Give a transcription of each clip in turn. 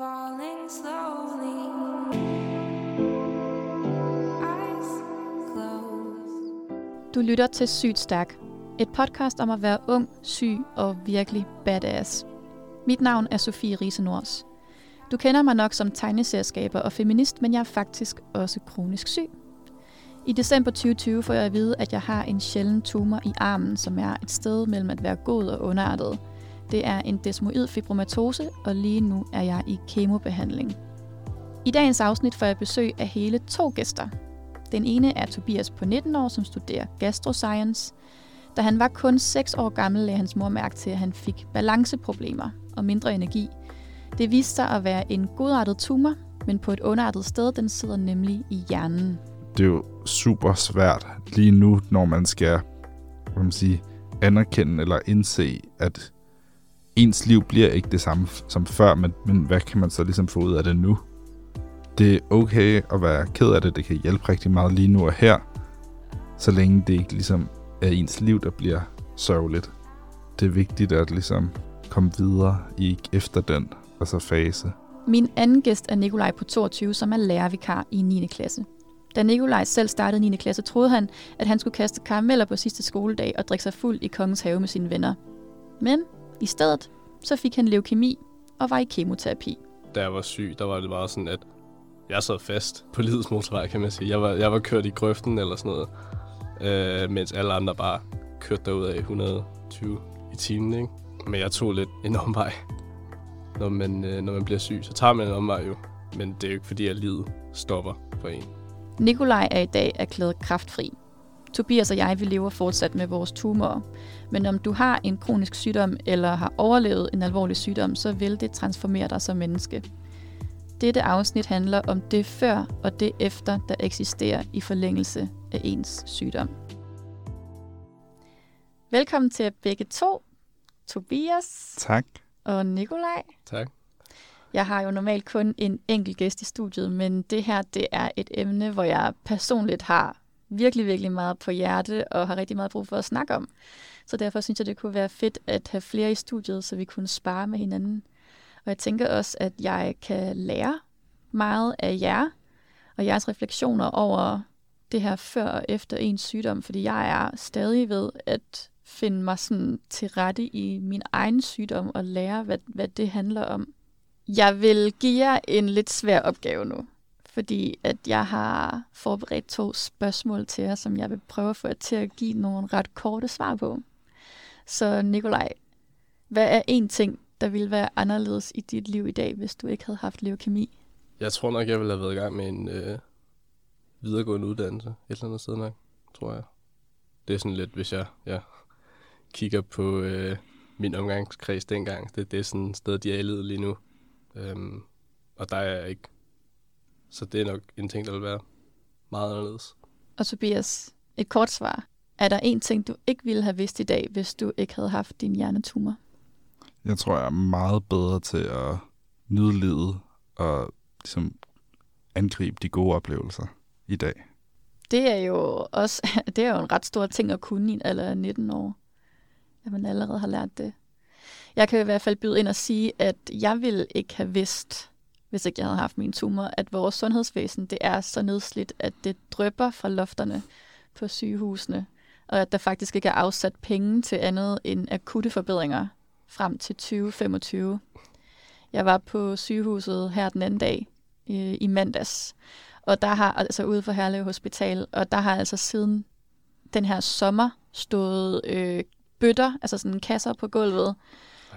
falling slowly. Eyes closed. Du lytter til Sygt Stærk. Et podcast om at være ung, syg og virkelig badass. Mit navn er Sofie Riese Nors. Du kender mig nok som tegneserieskaber og feminist, men jeg er faktisk også kronisk syg. I december 2020 får jeg at vide, at jeg har en sjælden tumor i armen, som er et sted mellem at være god og underartet. Det er en desmoid fibromatose, og lige nu er jeg i kemobehandling. I dagens afsnit får jeg besøg af hele to gæster. Den ene er Tobias på 19 år, som studerer gastroscience. Da han var kun 6 år gammel, lagde hans mor mærke til, at han fik balanceproblemer og mindre energi. Det viste sig at være en godartet tumor, men på et underartet sted, den sidder nemlig i hjernen. det er jo super svært lige nu, når man skal hvad man sige, anerkende eller indse, at ens liv bliver ikke det samme som før, men, men hvad kan man så ligesom få ud af det nu? Det er okay at være ked af det, det kan hjælpe rigtig meget lige nu og her, så længe det ikke ligesom er ens liv, der bliver sørgeligt. Det er vigtigt at ligesom komme videre i efter den altså fase. Min anden gæst er Nikolaj på 22, som er lærervikar i 9. klasse. Da Nikolaj selv startede 9. klasse, troede han, at han skulle kaste karameller på sidste skoledag og drikke sig fuld i kongens have med sine venner. Men i stedet, så fik han leukemi og var i kemoterapi. da jeg var syg, der var det bare sådan, at jeg sad fast på livets motorvej, kan man sige. Jeg var, jeg var kørt i grøften eller sådan noget, øh, mens alle andre bare kørte derud af 120 i timen, ikke? Men jeg tog lidt en omvej. Når man, øh, når man bliver syg, så tager man en omvej jo. Men det er jo ikke fordi, at livet stopper for en. Nikolaj er i dag erklæret kraftfri. Tobias og jeg, vi lever fortsat med vores tumorer. Men om du har en kronisk sygdom eller har overlevet en alvorlig sygdom, så vil det transformere dig som menneske. Dette afsnit handler om det før og det efter, der eksisterer i forlængelse af ens sygdom. Velkommen til begge to, Tobias Tak. og Nikolaj. Tak. Jeg har jo normalt kun en enkelt gæst i studiet, men det her det er et emne, hvor jeg personligt har virkelig, virkelig meget på hjerte og har rigtig meget brug for at snakke om. Så derfor synes jeg, det kunne være fedt at have flere i studiet, så vi kunne spare med hinanden. Og jeg tænker også, at jeg kan lære meget af jer og jeres refleksioner over det her før og efter ens sygdom, fordi jeg er stadig ved at finde mig sådan til rette i min egen sygdom og lære, hvad, hvad det handler om. Jeg vil give jer en lidt svær opgave nu, fordi at jeg har forberedt to spørgsmål til jer, som jeg vil prøve at få jer til at give nogle ret korte svar på. Så Nikolaj, hvad er en ting, der ville være anderledes i dit liv i dag, hvis du ikke havde haft leukemi? Jeg tror nok, jeg ville have været i gang med en øh, videregående uddannelse. Et eller andet sted nok, tror jeg. Det er sådan lidt, hvis jeg ja, kigger på øh, min omgangskreds dengang. Det, det er sådan et sted, de er i lige nu. Øhm, og der er jeg ikke. Så det er nok en ting, der vil være meget anderledes. Og Tobias, et kort svar. Er der en ting, du ikke ville have vidst i dag, hvis du ikke havde haft din hjernetumor? Jeg tror, jeg er meget bedre til at nyde livet og ligesom angribe de gode oplevelser i dag. Det er jo også det er jo en ret stor ting at kunne i en alder af 19 år, at man allerede har lært det. Jeg kan i hvert fald byde ind og sige, at jeg ville ikke have vidst, hvis ikke jeg havde haft min tumor, at vores sundhedsvæsen det er så nedslidt, at det drøber fra lofterne på sygehusene, og at der faktisk ikke er afsat penge til andet end akutte forbedringer frem til 2025. Jeg var på sygehuset her den anden dag øh, i mandags, og der har, altså ude for Herlev Hospital, og der har altså siden den her sommer stået øh, bøtter, altså sådan kasser på gulvet,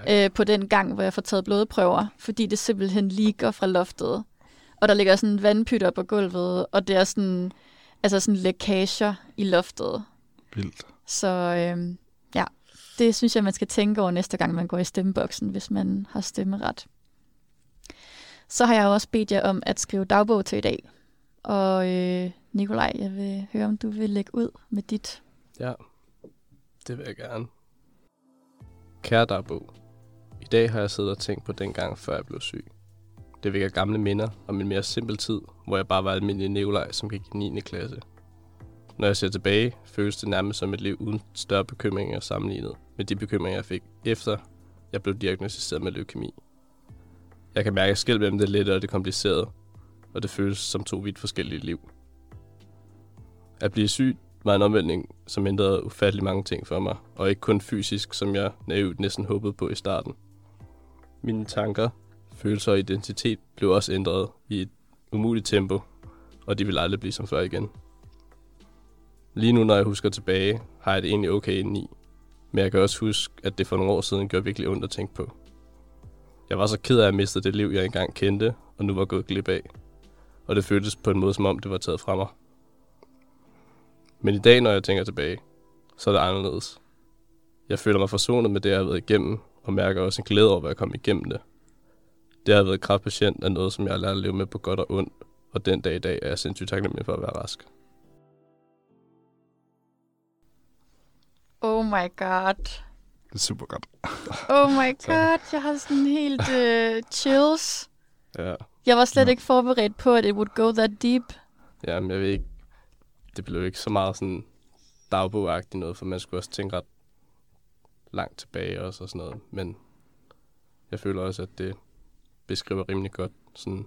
øh, på den gang, hvor jeg får taget blodprøver, fordi det simpelthen ligger fra loftet. Og der ligger sådan vandpytter på gulvet, og det er sådan, altså sådan lækager i loftet. Vildt. Så øh, ja, det synes jeg, man skal tænke over næste gang, man går i stemmeboksen, hvis man har stemmeret. Så har jeg også bedt jer om at skrive dagbog til i dag. Og øh, Nikolaj, jeg vil høre, om du vil lægge ud med dit. Ja, det vil jeg gerne. Kære dagbog. Dag har jeg siddet og tænkt på den gang, før jeg blev syg. Det vækker gamle minder om en mere simpel tid, hvor jeg bare var almindelig nævlej, som gik i 9. klasse. Når jeg ser tilbage, føles det nærmest som et liv uden større bekymringer sammenlignet med de bekymringer, jeg fik efter jeg blev diagnosticeret med leukemi. Jeg kan mærke, skæld mellem det lette og det komplicerede, og det føles som to vidt forskellige liv. At blive syg var en omvæltning, som ændrede ufattelig mange ting for mig, og ikke kun fysisk, som jeg naivt næsten håbede på i starten. Mine tanker, følelser og identitet blev også ændret i et umuligt tempo, og de vil aldrig blive som før igen. Lige nu, når jeg husker tilbage, har jeg det egentlig okay indeni, men jeg kan også huske, at det for nogle år siden gjorde virkelig ondt at tænke på. Jeg var så ked af at miste det liv, jeg engang kendte, og nu var gået glip af. Og det føltes på en måde, som om det var taget fra mig. Men i dag, når jeg tænker tilbage, så er det anderledes. Jeg føler mig forsonet med det, jeg har været igennem, og mærker også en glæde over, at jeg kom igennem det. Det at have været kraftpatient er noget, som jeg har lært at leve med på godt og ondt, og den dag i dag er jeg sindssygt taknemmelig for at være rask. Oh my god. Det er super godt. Oh my god, jeg har sådan helt uh, chills. Ja, Jeg var slet Ja. ikke forberedt på, at it would go that deep. ja men jeg ved ikke, det blev ikke så meget sådan dagbogagtigt noget, for man skulle også tænke ret langt tilbage også og sådan noget. Men jeg føler også, at det beskriver rimelig godt, sådan,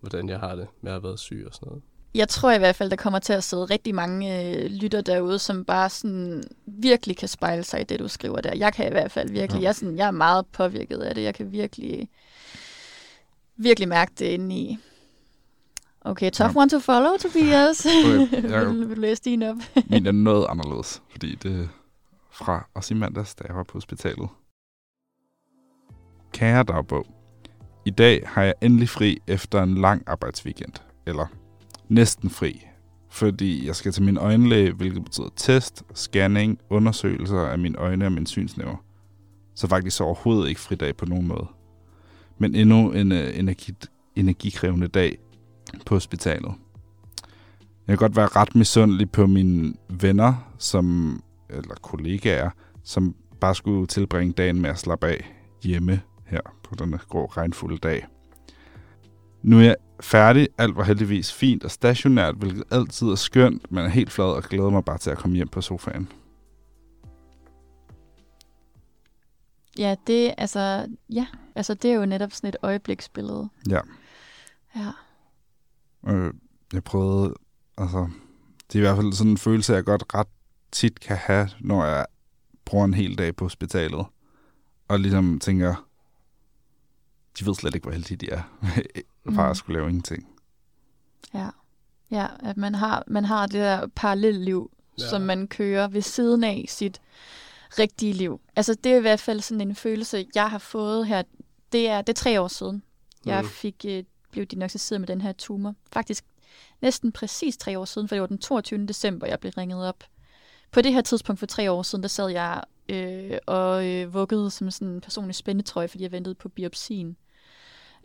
hvordan jeg har det med at have været syg og sådan noget. Jeg tror i hvert fald, der kommer til at sidde rigtig mange øh, lytter derude, som bare sådan virkelig kan spejle sig i det, du skriver der. Jeg kan i hvert fald virkelig. Ja. Jeg, er sådan, jeg er meget påvirket af det. Jeg kan virkelig, virkelig mærke det inde i. Okay, tough Ja. one to follow, Tobias. Okay, jeg- vil, vil du læse din op? Min er noget anderledes, fordi det fra os i mandags, da jeg var på hospitalet. Kære dagbog. I dag har jeg endelig fri efter en lang arbejdsweekend. Eller næsten fri. Fordi jeg skal til min øjenlæge, hvilket betyder test, scanning, undersøgelser af mine øjne og min synsnæver. Så faktisk overhovedet ikke fridag på nogen måde. Men endnu en øh, energi, energikrævende dag på hospitalet. Jeg kan godt være ret misundelig på mine venner, som, eller kollegaer, som bare skulle tilbringe dagen med at slappe af hjemme her på denne grå, regnfulde dag. Nu er jeg færdig. Alt var heldigvis fint og stationært, hvilket altid er skønt, men er helt flad og glæder mig bare til at komme hjem på sofaen. Ja, det, altså, ja, altså, det er jo netop sådan et øjebliksbillede. Ja. Ja. Øh, jeg prøvede, altså, det er i hvert fald sådan en følelse, jeg godt ret tit kan have, når jeg bruger en hel dag på hospitalet. Og ligesom tænker, de ved slet ikke, hvor heldige de er, bare at skulle lave ingenting. Ja. Ja, at man har, man har det der parallelliv, ja. Ja. som man kører ved siden af sit rigtige liv. Altså, det er i hvert fald sådan en følelse, jeg har fået her. Det er, det er tre år siden, jeg Mm. fik øh, blev diagnosticeret med den her tumor. Faktisk næsten præcis tre år siden, for det var den 22. december, jeg blev ringet op. På det her tidspunkt for tre år siden, der sad jeg øh, og øh, vuggede som sådan en personlig spændetrøje, fordi jeg ventede på biopsien.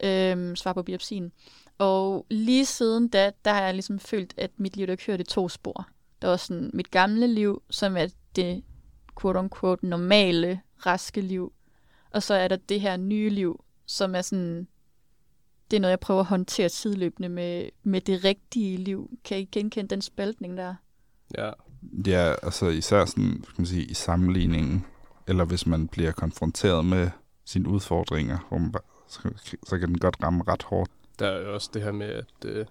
Øh, svar på biopsien. Og lige siden da, der har jeg ligesom følt, at mit liv der kørte i to spor. Der var sådan mit gamle liv, som er det quote-unquote normale, raske liv. Og så er der det her nye liv, som er sådan, det er noget, jeg prøver at håndtere sideløbende med, med det rigtige liv. Kan I genkende den spaltning der? Ja, Ja, altså især sådan, skal man sige, i sammenligningen, eller hvis man bliver konfronteret med sine udfordringer, hvor man bare, så, så kan den godt ramme ret hårdt. der er jo også det her med, at øh,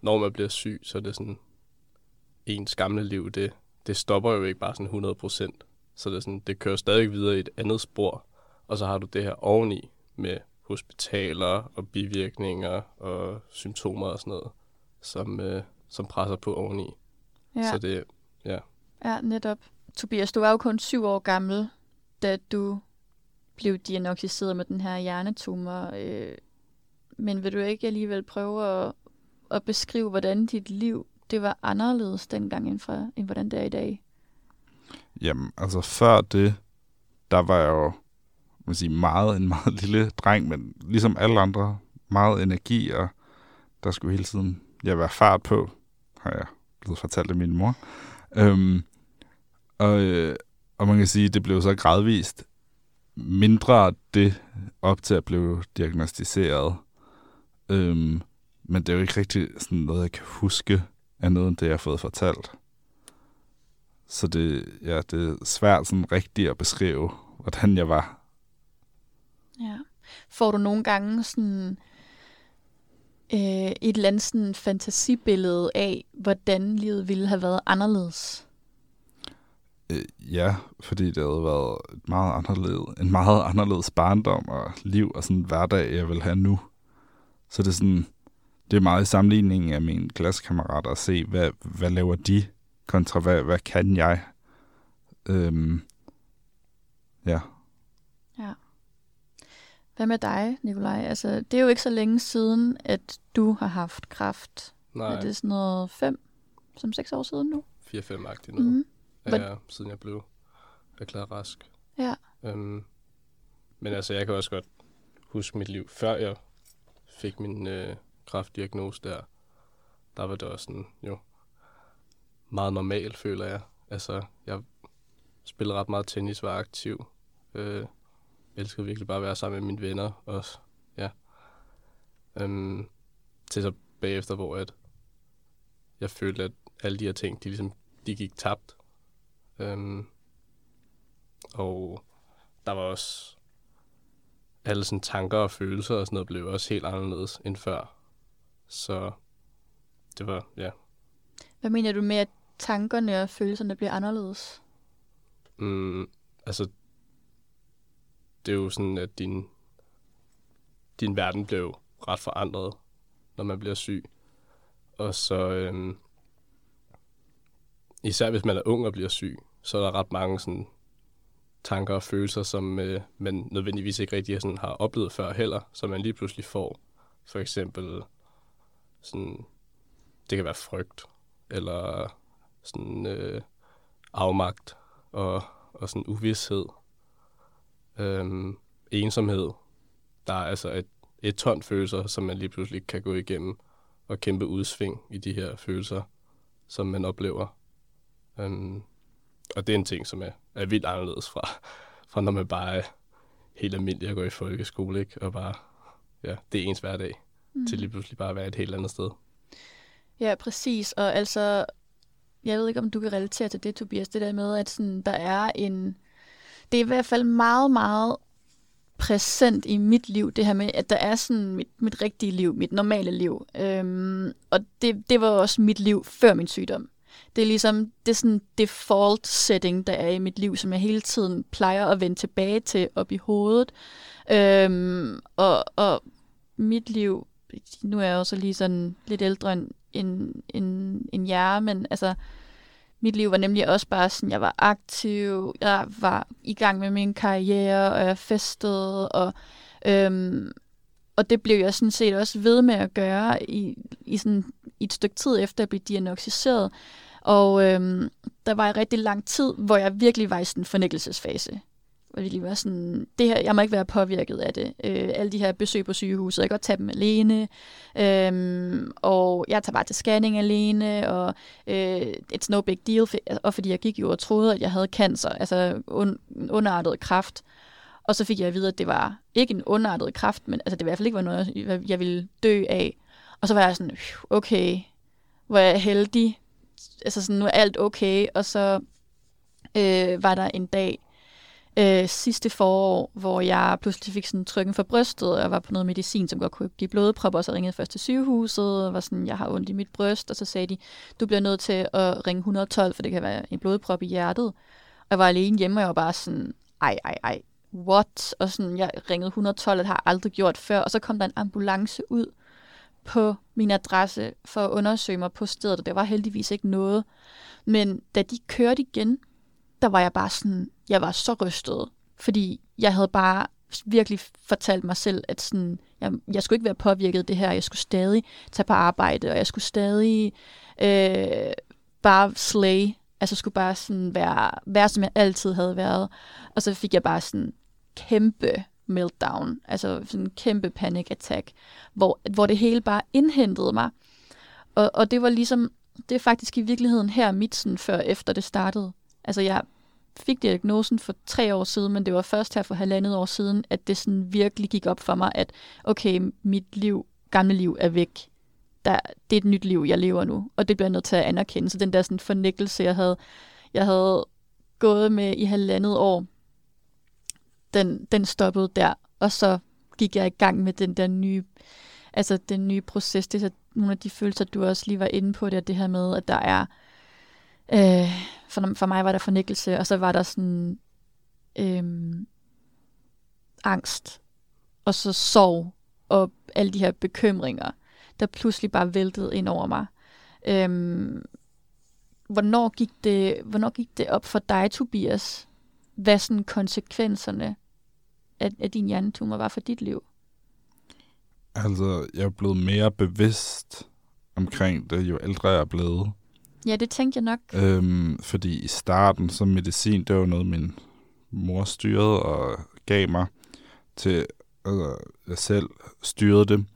når man bliver syg, så er det sådan, ens gamle liv, det, det stopper jo ikke bare sådan 100 procent. Så det, er sådan, det kører stadig videre i et andet spor, og så har du det her oveni med hospitaler og bivirkninger og symptomer og sådan noget, som, øh, som presser på oveni. Ja, Så det, ja netop. Tobias, du var jo kun syv år gammel, da du blev diagnosticeret med den her hjernetumor. Øh, men vil du ikke alligevel prøve at, at beskrive, hvordan dit liv det var anderledes dengang, end, fra, end hvordan det er i dag? Jamen, altså før det, der var jeg jo man sige, meget en meget lille dreng, men ligesom alle andre, meget energi, og der skulle hele tiden ja, være fart på, har jeg blevet fortalt af min mor. Øhm, og, øh, og man kan sige, det blev så gradvist mindre det op til at blive diagnostiseret. Øhm, men det er jo ikke rigtig sådan noget, jeg kan huske af noget det, jeg har fået fortalt. Så det, ja, det er svært sådan rigtigt at beskrive, hvordan jeg var. Ja. Får du nogle gange sådan øh, et eller andet sådan fantasibillede af, hvordan livet ville have været anderledes? Øh, ja, fordi det havde været et meget anderledes, en meget anderledes barndom og liv og sådan hverdag, jeg vil have nu. Så det er sådan, det er meget i sammenligning af mine klassekammerater at se, hvad, hvad laver de, kontra hvad, hvad kan jeg. Øhm. Ja. Hvad med dig, Nikolaj? Altså, det er jo ikke så længe siden, at du har haft kræft. Nej, Er det sådan noget fem, som seks år siden nu? 4-5-agtigt noget. Mm. Hvad- Ja, siden jeg blev erklæret rask. Ja. Øhm, men altså, jeg kan også godt huske mit liv, før jeg fik min øh, kræftdiagnose der. Der var det også sådan, jo, meget normalt, føler jeg. Altså, jeg spillede ret meget tennis, var aktiv. Øh, elskede virkelig bare at være sammen med mine venner også. Ja. Øhm, til så bagefter, hvor at jeg følte, at alle de her ting, de ligesom, de gik tabt. Øhm, og der var også alle sådan tanker og følelser og sådan noget blev også helt anderledes end før. Så det var, ja, Hvad mener du med, at tankerne og følelserne bliver anderledes? Mm, altså, det er jo sådan, at din, din verden blev ret forandret, når man bliver syg. Og så, øhm, især hvis man er ung og bliver syg, så er der ret mange sådan, tanker og følelser, som øh, man nødvendigvis ikke rigtig sådan, har oplevet før heller, som man lige pludselig får. For eksempel, sådan, det kan være frygt, eller sådan øh, afmagt, og, og sådan uvidshed, øhm, ensomhed. Der er altså et, et ton følelser, som man lige pludselig kan gå igennem, og kæmpe udsving i de her følelser, som man oplever. Øhm, og det er en ting, som er, er vildt anderledes fra, fra når man bare er helt almindelig at gå i folkeskole, ikke? og bare, ja, det er ens hverdag, mm. til lige pludselig bare at være et helt andet sted. Ja, præcis. Og altså, jeg ved ikke, om du kan relatere til det, Tobias, det der med, at sådan, der er en... Det er i hvert fald meget, meget præsent i mit liv, det her med, at der er sådan mit, mit rigtige liv, mit normale liv. Øhm, og det, det var også mit liv før min sygdom. Det er ligesom, det er sådan default setting, der er i mit liv, som jeg hele tiden plejer at vende tilbage til op i hovedet. Øhm, og, og mit liv, nu er jeg jo så lige sådan lidt ældre end, end, end, end jer, men altså, mit liv var nemlig også bare sådan, jeg var aktiv, jeg var i gang med min karriere, og jeg festede, og, øhm, og det blev jeg sådan set også ved med at gøre i, i, sådan, i et stykke tid efter at blive diagnostiseret. Og øhm, der var en rigtig lang tid, hvor jeg virkelig var i sådan en fornægtelsesfase. Hvor de lige var sådan, det her, jeg må ikke være påvirket af det. Øh, alle de her besøg på sygehuset, jeg kan godt tage dem alene. Øhm, og jeg tager bare til scanning alene, og øh, it's no big deal. For, og fordi jeg gik jo og troede, at jeg havde cancer, altså un, underartet kræft. Og så fik jeg at vide, at det var ikke en underartet kræft, men altså, det i hvert fald ikke var noget, jeg- jeg ville dø af. Og så var jeg sådan, okay, hvor er jeg heldig. Altså sådan, nu er alt okay. Og så øh, var der en dag øh, sidste forår, hvor jeg pludselig fik sådan trykken for brystet, og jeg var på noget medicin, som godt kunne give blodpropper, og så ringede først til sygehuset, og var sådan, jeg har ondt i mit bryst, og så sagde de, du bliver nødt til at ringe 112, for det kan være en blodprop i hjertet. Og jeg var alene hjemme, og jeg var bare sådan, ej, ej, ej, what? Og sådan, jeg ringede 112, og det har jeg aldrig gjort før, og så kom der en ambulance ud på min adresse for at undersøge mig på stedet, og der var heldigvis ikke noget. Men da de kørte igen, der var jeg bare sådan, jeg var så rystet, fordi jeg havde bare virkelig fortalt mig selv, at sådan, jeg, jeg skulle ikke være påvirket af det her, jeg skulle stadig tage på arbejde, og jeg skulle stadig øh, bare slay, altså skulle bare sådan være, være, som jeg altid havde været. Og så fik jeg bare sådan kæmpe meltdown, altså sådan en kæmpe panic attack, hvor, hvor det hele bare indhentede mig. Og, og det var ligesom, det er faktisk i virkeligheden her mit sådan før efter det startede. Altså jeg fik diagnosen for tre år siden, men det var først her for halvandet år siden, at det sådan virkelig gik op for mig, at okay, mit liv, gamle liv er væk. Der, det er et nyt liv, jeg lever nu, og det bliver jeg nødt til at anerkende. Så den der sådan fornækkelse, jeg havde, jeg havde gået med i halvandet år, den, den stoppede der. Og så gik jeg i gang med den der nye, altså den nye proces. Det er så nogle af de følelser, du også lige var inde på, det, er det her med, at der er, øh, for, for mig var der fornikkelse, og så var der sådan øh, angst, og så sorg, og alle de her bekymringer, der pludselig bare væltede ind over mig. Øhm, hvornår, gik det, hvornår gik det op for dig, Tobias, hvad sådan konsekvenserne af, af din hjernetumor var for dit liv? Altså, jeg er blevet mere bevidst omkring det, jo ældre jeg er blevet. Ja, det tænkte jeg nok. Øhm, fordi i starten, så medicin, det var noget, min mor styrede og gav mig til, altså, jeg selv styrede det.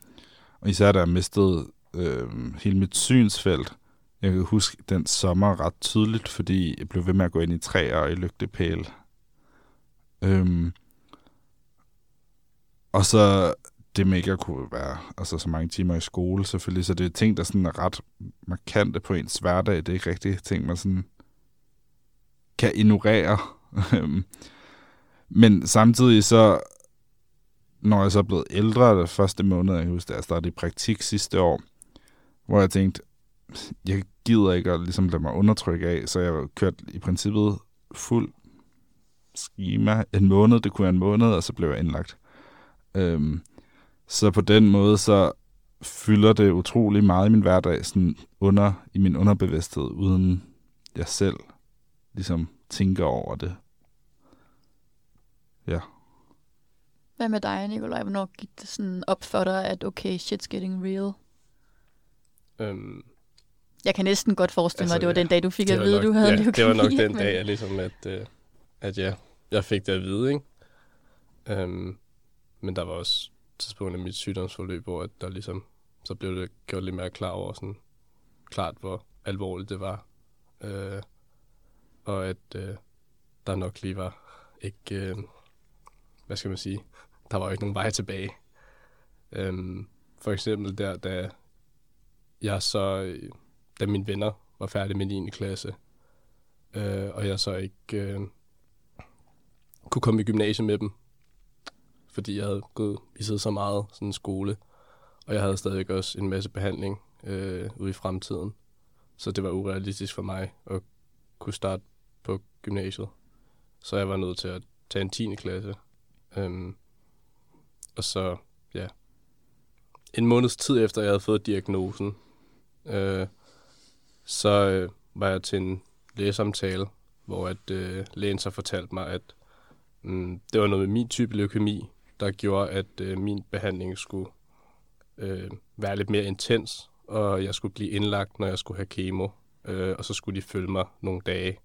Og især da jeg mistede øhm, hele mit synsfelt. Jeg kan huske den sommer ret tydeligt, fordi jeg blev ved med at gå ind i træer og i lygtepæl. Øhm, og så det med ikke at kunne være altså, så mange timer i skole selvfølgelig, så det er ting, der sådan er ret markante på ens hverdag. Det er ikke rigtig ting, man sådan kan ignorere. Men samtidig så, når jeg så er blevet ældre, det første måned, jeg kan huske, da jeg startede i praktik sidste år, hvor jeg tænkte, jeg gider ikke at ligesom lade mig undertrykke af, så jeg kørte i princippet fuld schema en måned, det kunne være en måned, og så blev jeg indlagt. Øhm, så på den måde, så fylder det utrolig meget i min hverdag, sådan under, i min underbevidsthed, uden jeg selv ligesom tænker over det. Ja. Hvad med dig, Nikolaj? Hvornår gik det sådan op for dig, at okay, shit's getting real? Øhm, Jeg kan næsten godt forestille mig, Altså, at det var ja, den dag, du fik det at vide, nok, du havde ja, leukemi. det var nok den men- dag, at, ligesom at, øh, at ja, jeg fik det at vide, ikke? Øhm, men der var også tidspunkt i mit sygdomsforløb, hvor at der ligesom, så blev det gjort lidt mere klar over, sådan, klart hvor alvorligt det var. Øh, og at øh, der nok lige var ikke, øh, hvad skal man sige, der var jo ikke nogen vej tilbage. Øh, for eksempel der, da jeg så, da mine venner var færdige med 9. klasse, øh, og jeg så ikke øh, kunne komme i gymnasiet med dem, fordi jeg havde gået i så meget sådan skole, og jeg havde stadig også en masse behandling øh, ude i fremtiden. Så det var urealistisk for mig at kunne starte på gymnasiet. Så jeg var nødt til at tage en 10. klasse. Øhm, og så, ja, en måneds tid efter, jeg havde fået diagnosen, øh, så øh, var jeg til en lægesamtale, hvor at, øh, lægen så fortalte mig, at mm, det var noget med min type leukemi, der gjorde, at øh, min behandling skulle øh, være lidt mere intens, og jeg skulle blive indlagt, når jeg skulle have kemo, øh, og så skulle de følge mig nogle dage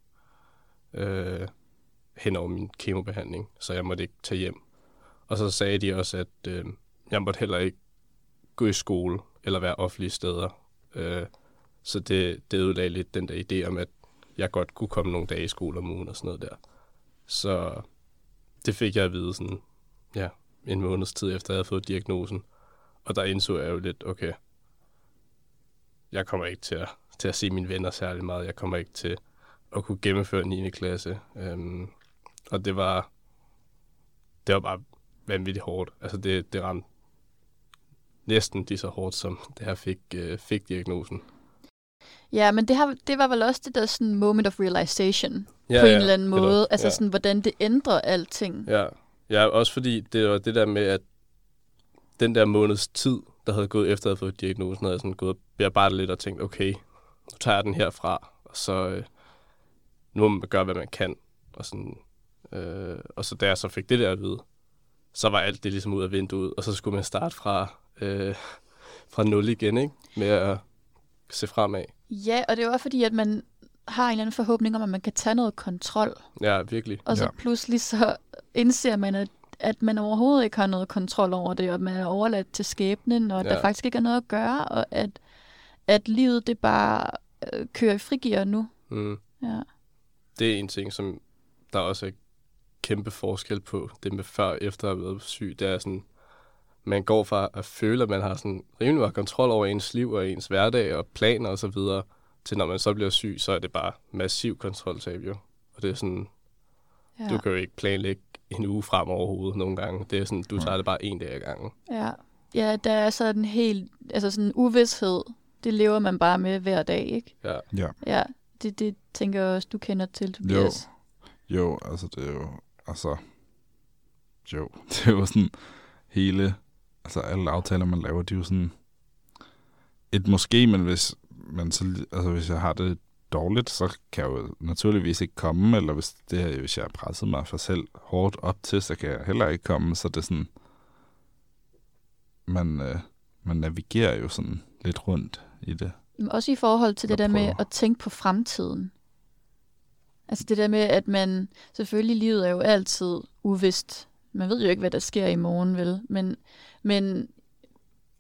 øh, hen over min kemobehandling, så jeg måtte ikke tage hjem. Og så sagde de også, at øh, jeg måtte heller ikke gå i skole eller være offentlige steder. Øh, så det, det ødelagde lidt den der idé om, at jeg godt kunne komme nogle dage i skole om ugen og sådan noget der. Så det fik jeg at vide sådan, ja, en måneds tid efter, jeg havde fået diagnosen. Og der indså jeg jo lidt, okay, jeg kommer ikke til at, til at se mine venner særlig meget. Jeg kommer ikke til at kunne gennemføre 9. klasse. Øhm, og det var, det var bare vanvittigt hårdt. Altså det, det ramte næsten lige så hårdt, som da jeg fik, øh, fik diagnosen. Ja, men det, har, det var vel også det der sådan moment of realization Ja, på en ja, eller anden det måde. Altså ja. sådan, hvordan det ændrer alting. Ja ja, også fordi det var det der med, at den der måneds tid, der havde gået efter, at have fået diagnosen, havde jeg sådan gået og bearbejdet lidt og tænkt, okay, nu tager jeg den herfra, og så øh, nu må man gøre, hvad man kan. Og, sådan, øh, og så da jeg så fik det der at vide, så var alt det ligesom ud af vinduet, og så skulle man starte fra, øh, fra nul igen, ikke? Med at se fremad. Ja, og det var fordi, at man har en eller anden forhåbning om, at man kan tage noget kontrol. Ja, virkelig. Og så Ja. pludselig så indser man, at, at man overhovedet ikke har noget kontrol over det, og man er overladt til skæbnen, og at Ja. der faktisk ikke er noget at gøre, og at, at livet det bare øh, kører i frigear nu. Mm. Ja. det er en ting, som der også er kæmpe forskel på det med før og efter at have været syg. Det er sådan, man går fra at føle, at man har sådan rimelig meget kontrol over ens liv og ens hverdag og planer og så videre, til når man så bliver syg, så er det bare massiv kontroltab jo. Og det er sådan, ja. du kan jo ikke planlægge en uge frem overhovedet nogle gange. Det er sådan, du tager det bare en dag ad gangen. Ja. ja, der er sådan helt, altså sådan en uvidshed, det lever man bare med hver dag, ikke? Ja. Ja. Ja, det, det tænker jeg også, du kender til, Tobias. Jo, altså det er jo, altså, jo, det er jo sådan hele, altså alle aftaler, man laver, de er jo sådan et måske, men hvis, man så, altså hvis jeg har det dårligt, så kan jeg jo naturligvis ikke komme, eller hvis, det her, hvis jeg har presset mig for selv hårdt op til, så kan jeg heller ikke komme, så det er sådan, man, øh, man navigerer jo sådan lidt rundt i det. Men også i forhold til det der med prøver. at tænke på fremtiden. Altså det der med, at man... Selvfølgelig, livet er jo altid uvist. Man ved jo ikke, hvad der sker i morgen, vel? Men, men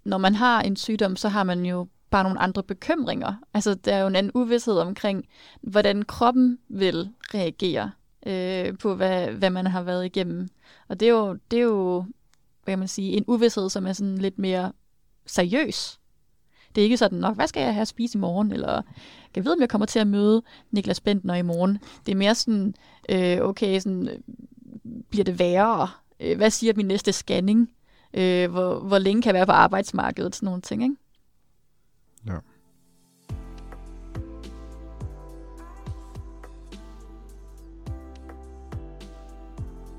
når man har en sygdom, så har man jo bare nogle andre bekymringer. Altså, der er jo en anden uvidshed omkring, hvordan kroppen vil reagere øh, på, hvad, hvad man har været igennem. Og det er jo, det er jo hvad kan man sige, en uvidshed, som er sådan lidt mere seriøs. Det er ikke sådan, nok, hvad skal jeg have at spise i morgen? Eller kan jeg vide, om jeg kommer til at møde Niklas Bentner i morgen? Det er mere sådan, øh, okay, sådan, bliver det værre? Øh, hvad siger min næste scanning? Øh, hvor, hvor længe kan jeg være på arbejdsmarkedet? Sådan nogle ting, ikke? Ja.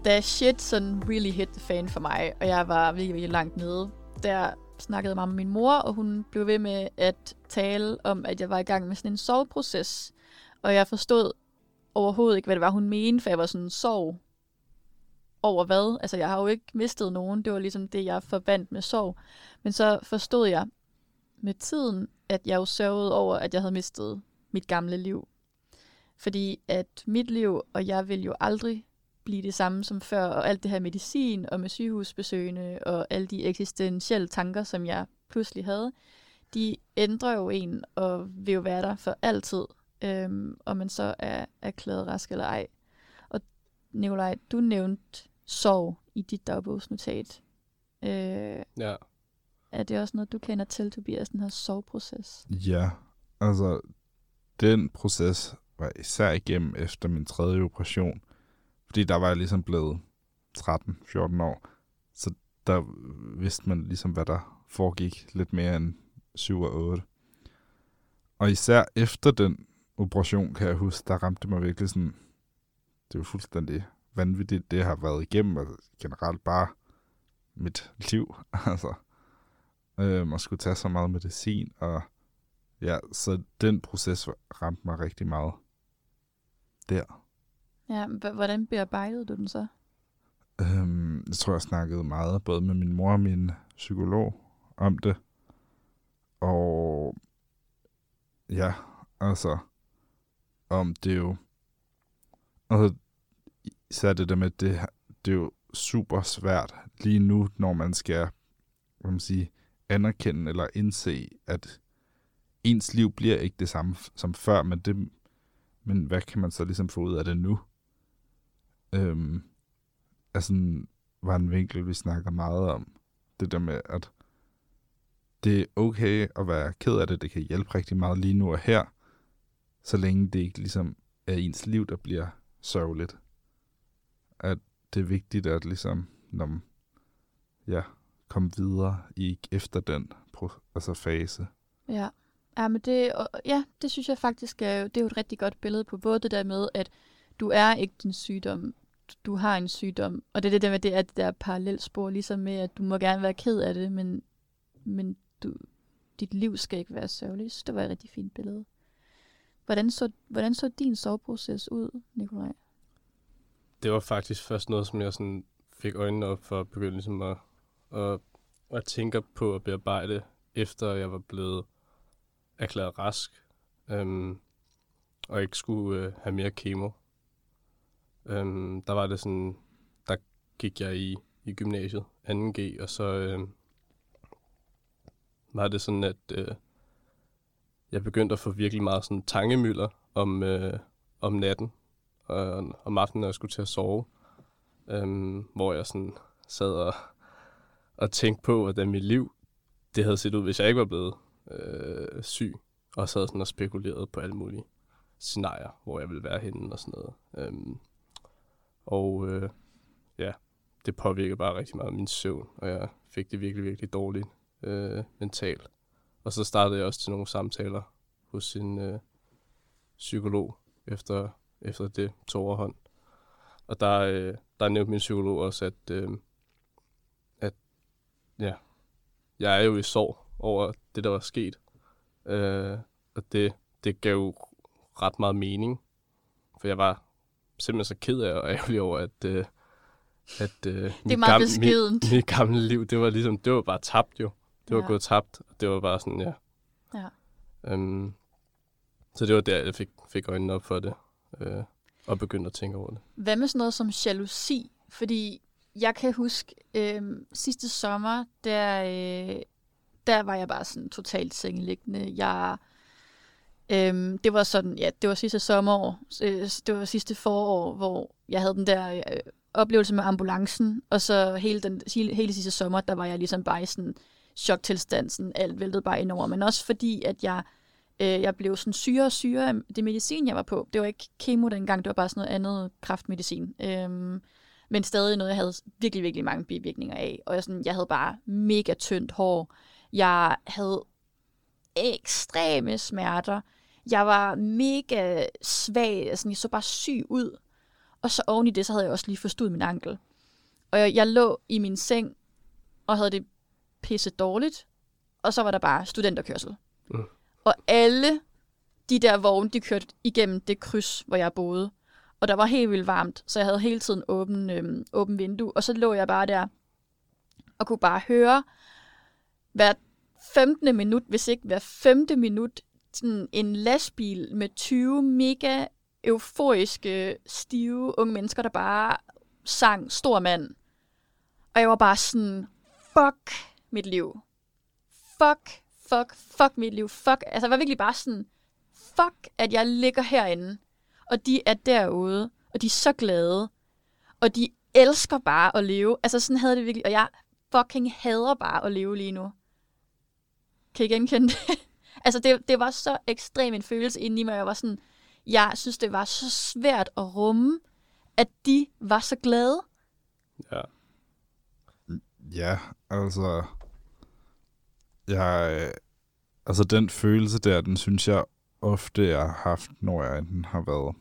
Da shit sådan really hit the fan for mig, og jeg var virkelig, virkelig langt nede, der snakkede jeg med min mor, og hun blev ved med at tale om, at jeg var i gang med sådan en soveproces. Og jeg forstod overhovedet ikke, hvad det var, hun mente, for jeg var sådan, sov over hvad? Altså, jeg har jo ikke mistet nogen. Det var ligesom det, jeg forbandt med sorg. Men så forstod jeg med tiden, at jeg jo sørgede over, at jeg havde mistet mit gamle liv. Fordi at mit liv og jeg vil jo aldrig blive det samme som før, og alt det her medicin og med sygehusbesøgende og alle de eksistentielle tanker, som jeg pludselig havde, de ændrer jo en og vil jo være der for altid, øhm, om man så er erklæret rask eller ej. Og Nikolaj, du nævnte sorg i dit dagbogsnotat. Øh, Ja er det også noget, du kender til, Tobias, den her soveproces? Ja, altså den proces var især igennem efter min tredje operation. Fordi der var jeg ligesom blevet 13-14 år. Så der vidste man ligesom, hvad der foregik lidt mere end 7 og 8. Og især efter den operation, kan jeg huske, der ramte mig virkelig sådan, det var fuldstændig vanvittigt, det jeg har været igennem, og generelt bare mit liv, altså. Øhm, og skulle tage så meget medicin, og ja, så den proces ramte mig rigtig meget der. Ja, hvordan bearbejdede du den så? Øhm, jeg tror, jeg snakkede meget, både med min mor og min psykolog, om det. Og ja, altså, om det er jo, altså, især det der med, det, det er jo super svært lige nu, når man skal, hvad man sige, anerkende eller indse, at ens liv bliver ikke det samme som før, men, det, men hvad kan man så ligesom få ud af det nu? Øhm, altså, var en vinkel, vi snakker meget om. Det der med, at det er okay at være ked af det. Det kan hjælpe rigtig meget lige nu og her, så længe det ikke ligesom er ens liv, der bliver sørgeligt. At det er vigtigt at ligesom, når ja, komme videre i efter den pro- altså fase. Ja. Ja, men det, og- ja, det synes jeg faktisk er, jo- det er jo et rigtig godt billede på både det der med, at du er ikke din sygdom, du har en sygdom, og det er det der med, det er det der parallelspor, ligesom med, at du må gerne være ked af det, men, men du, dit liv skal ikke være sørgeligt. Det var et rigtig fint billede. Hvordan så, hvordan så din soveproces ud, Nikolaj? Det var faktisk først noget, som jeg sådan fik øjnene op for at begynde ligesom at, og, at tænke på at bearbejde, efter jeg var blevet erklæret rask, øhm, og ikke skulle øh, have mere kemo. Øhm, der var det sådan, der gik jeg i, i gymnasiet, 2G, og så øh, var det sådan, at øh, jeg begyndte at få virkelig meget sådan tankemøller om, øh, om natten, og om aftenen, når jeg skulle til at sove, øhm, hvor jeg sådan sad og, at tænke på, hvordan mit liv det havde set ud, hvis jeg ikke var blevet øh, syg, og sad sådan og spekuleret på alle mulige scenarier, hvor jeg ville være henne og sådan noget. Øhm, og øh, ja, det påvirkede bare rigtig meget min søvn, og jeg fik det virkelig, virkelig dårligt øh, mentalt. Og så startede jeg også til nogle samtaler hos en øh, psykolog efter, efter det tog overhånd. Og der, øh, der nævnte min psykolog også, at, øh, ja, jeg er jo i sorg over det, der var sket. Øh, og det, det gav jo ret meget mening. For jeg var simpelthen så ked af og ærgerlig over, at, øh, at øh, Det er meget gamle, mit, mit gamle liv, det var ligesom, det var bare tabt jo. Det var Ja. gået tabt. og Det var bare sådan, ja. Ja. Øhm, så det var der, jeg fik, fik øjnene op for det. Øh, og begyndte at tænke over det. Hvad med sådan noget som jalousi? Fordi jeg kan huske øh, sidste sommer, der, øh, der var jeg bare sådan totalt sengeliggende. Jeg, øh, det var sådan, ja, det var sidste sommerår, øh, det var sidste forår, hvor jeg havde den der øh, oplevelse med ambulancen, og så hele, den, hele, hele sidste sommer, der var jeg ligesom bare i sådan choktilstand, sådan alt væltede bare indover, men også fordi, at jeg Øh, jeg blev sådan syre og syre af det medicin, jeg var på. Det var ikke kemo dengang, det var bare sådan noget andet kraftmedicin. Øhm, men stadig noget, jeg havde virkelig, virkelig mange bivirkninger af. Og jeg, sådan, jeg havde bare mega tyndt hår. Jeg havde ekstreme smerter. Jeg var mega svag. Altså, jeg så bare syg ud. Og så oven i det, så havde jeg også lige forstået min ankel. Og jeg, jeg lå i min seng og havde det pisse dårligt. Og så var der bare studenterkørsel. Mm. Og alle de der vogne, de kørte igennem det kryds, hvor jeg boede. Og der var helt vildt varmt, så jeg havde hele tiden åben, øh, åben vindue. Og så lå jeg bare der og kunne bare høre hver 15. minut, hvis ikke hver 5. minut, sådan en lastbil med 20 mega euforiske, stive unge mennesker, der bare sang Stor mand. Og jeg var bare sådan, fuck mit liv. Fuck, fuck, fuck mit liv. Fuck. Altså, jeg var virkelig bare sådan, fuck, at jeg ligger herinde, og de er derude, og de er så glade, og de elsker bare at leve. Altså, sådan havde det virkelig, og jeg fucking hader bare at leve lige nu. Kan I genkende det? altså, det, det var så ekstrem en følelse inde i mig, jeg var sådan, jeg synes, det var så svært at rumme, at de var så glade. Ja. Ja, altså... Jeg, altså den følelse der, den synes jeg ofte, jeg har haft, når jeg enten har været...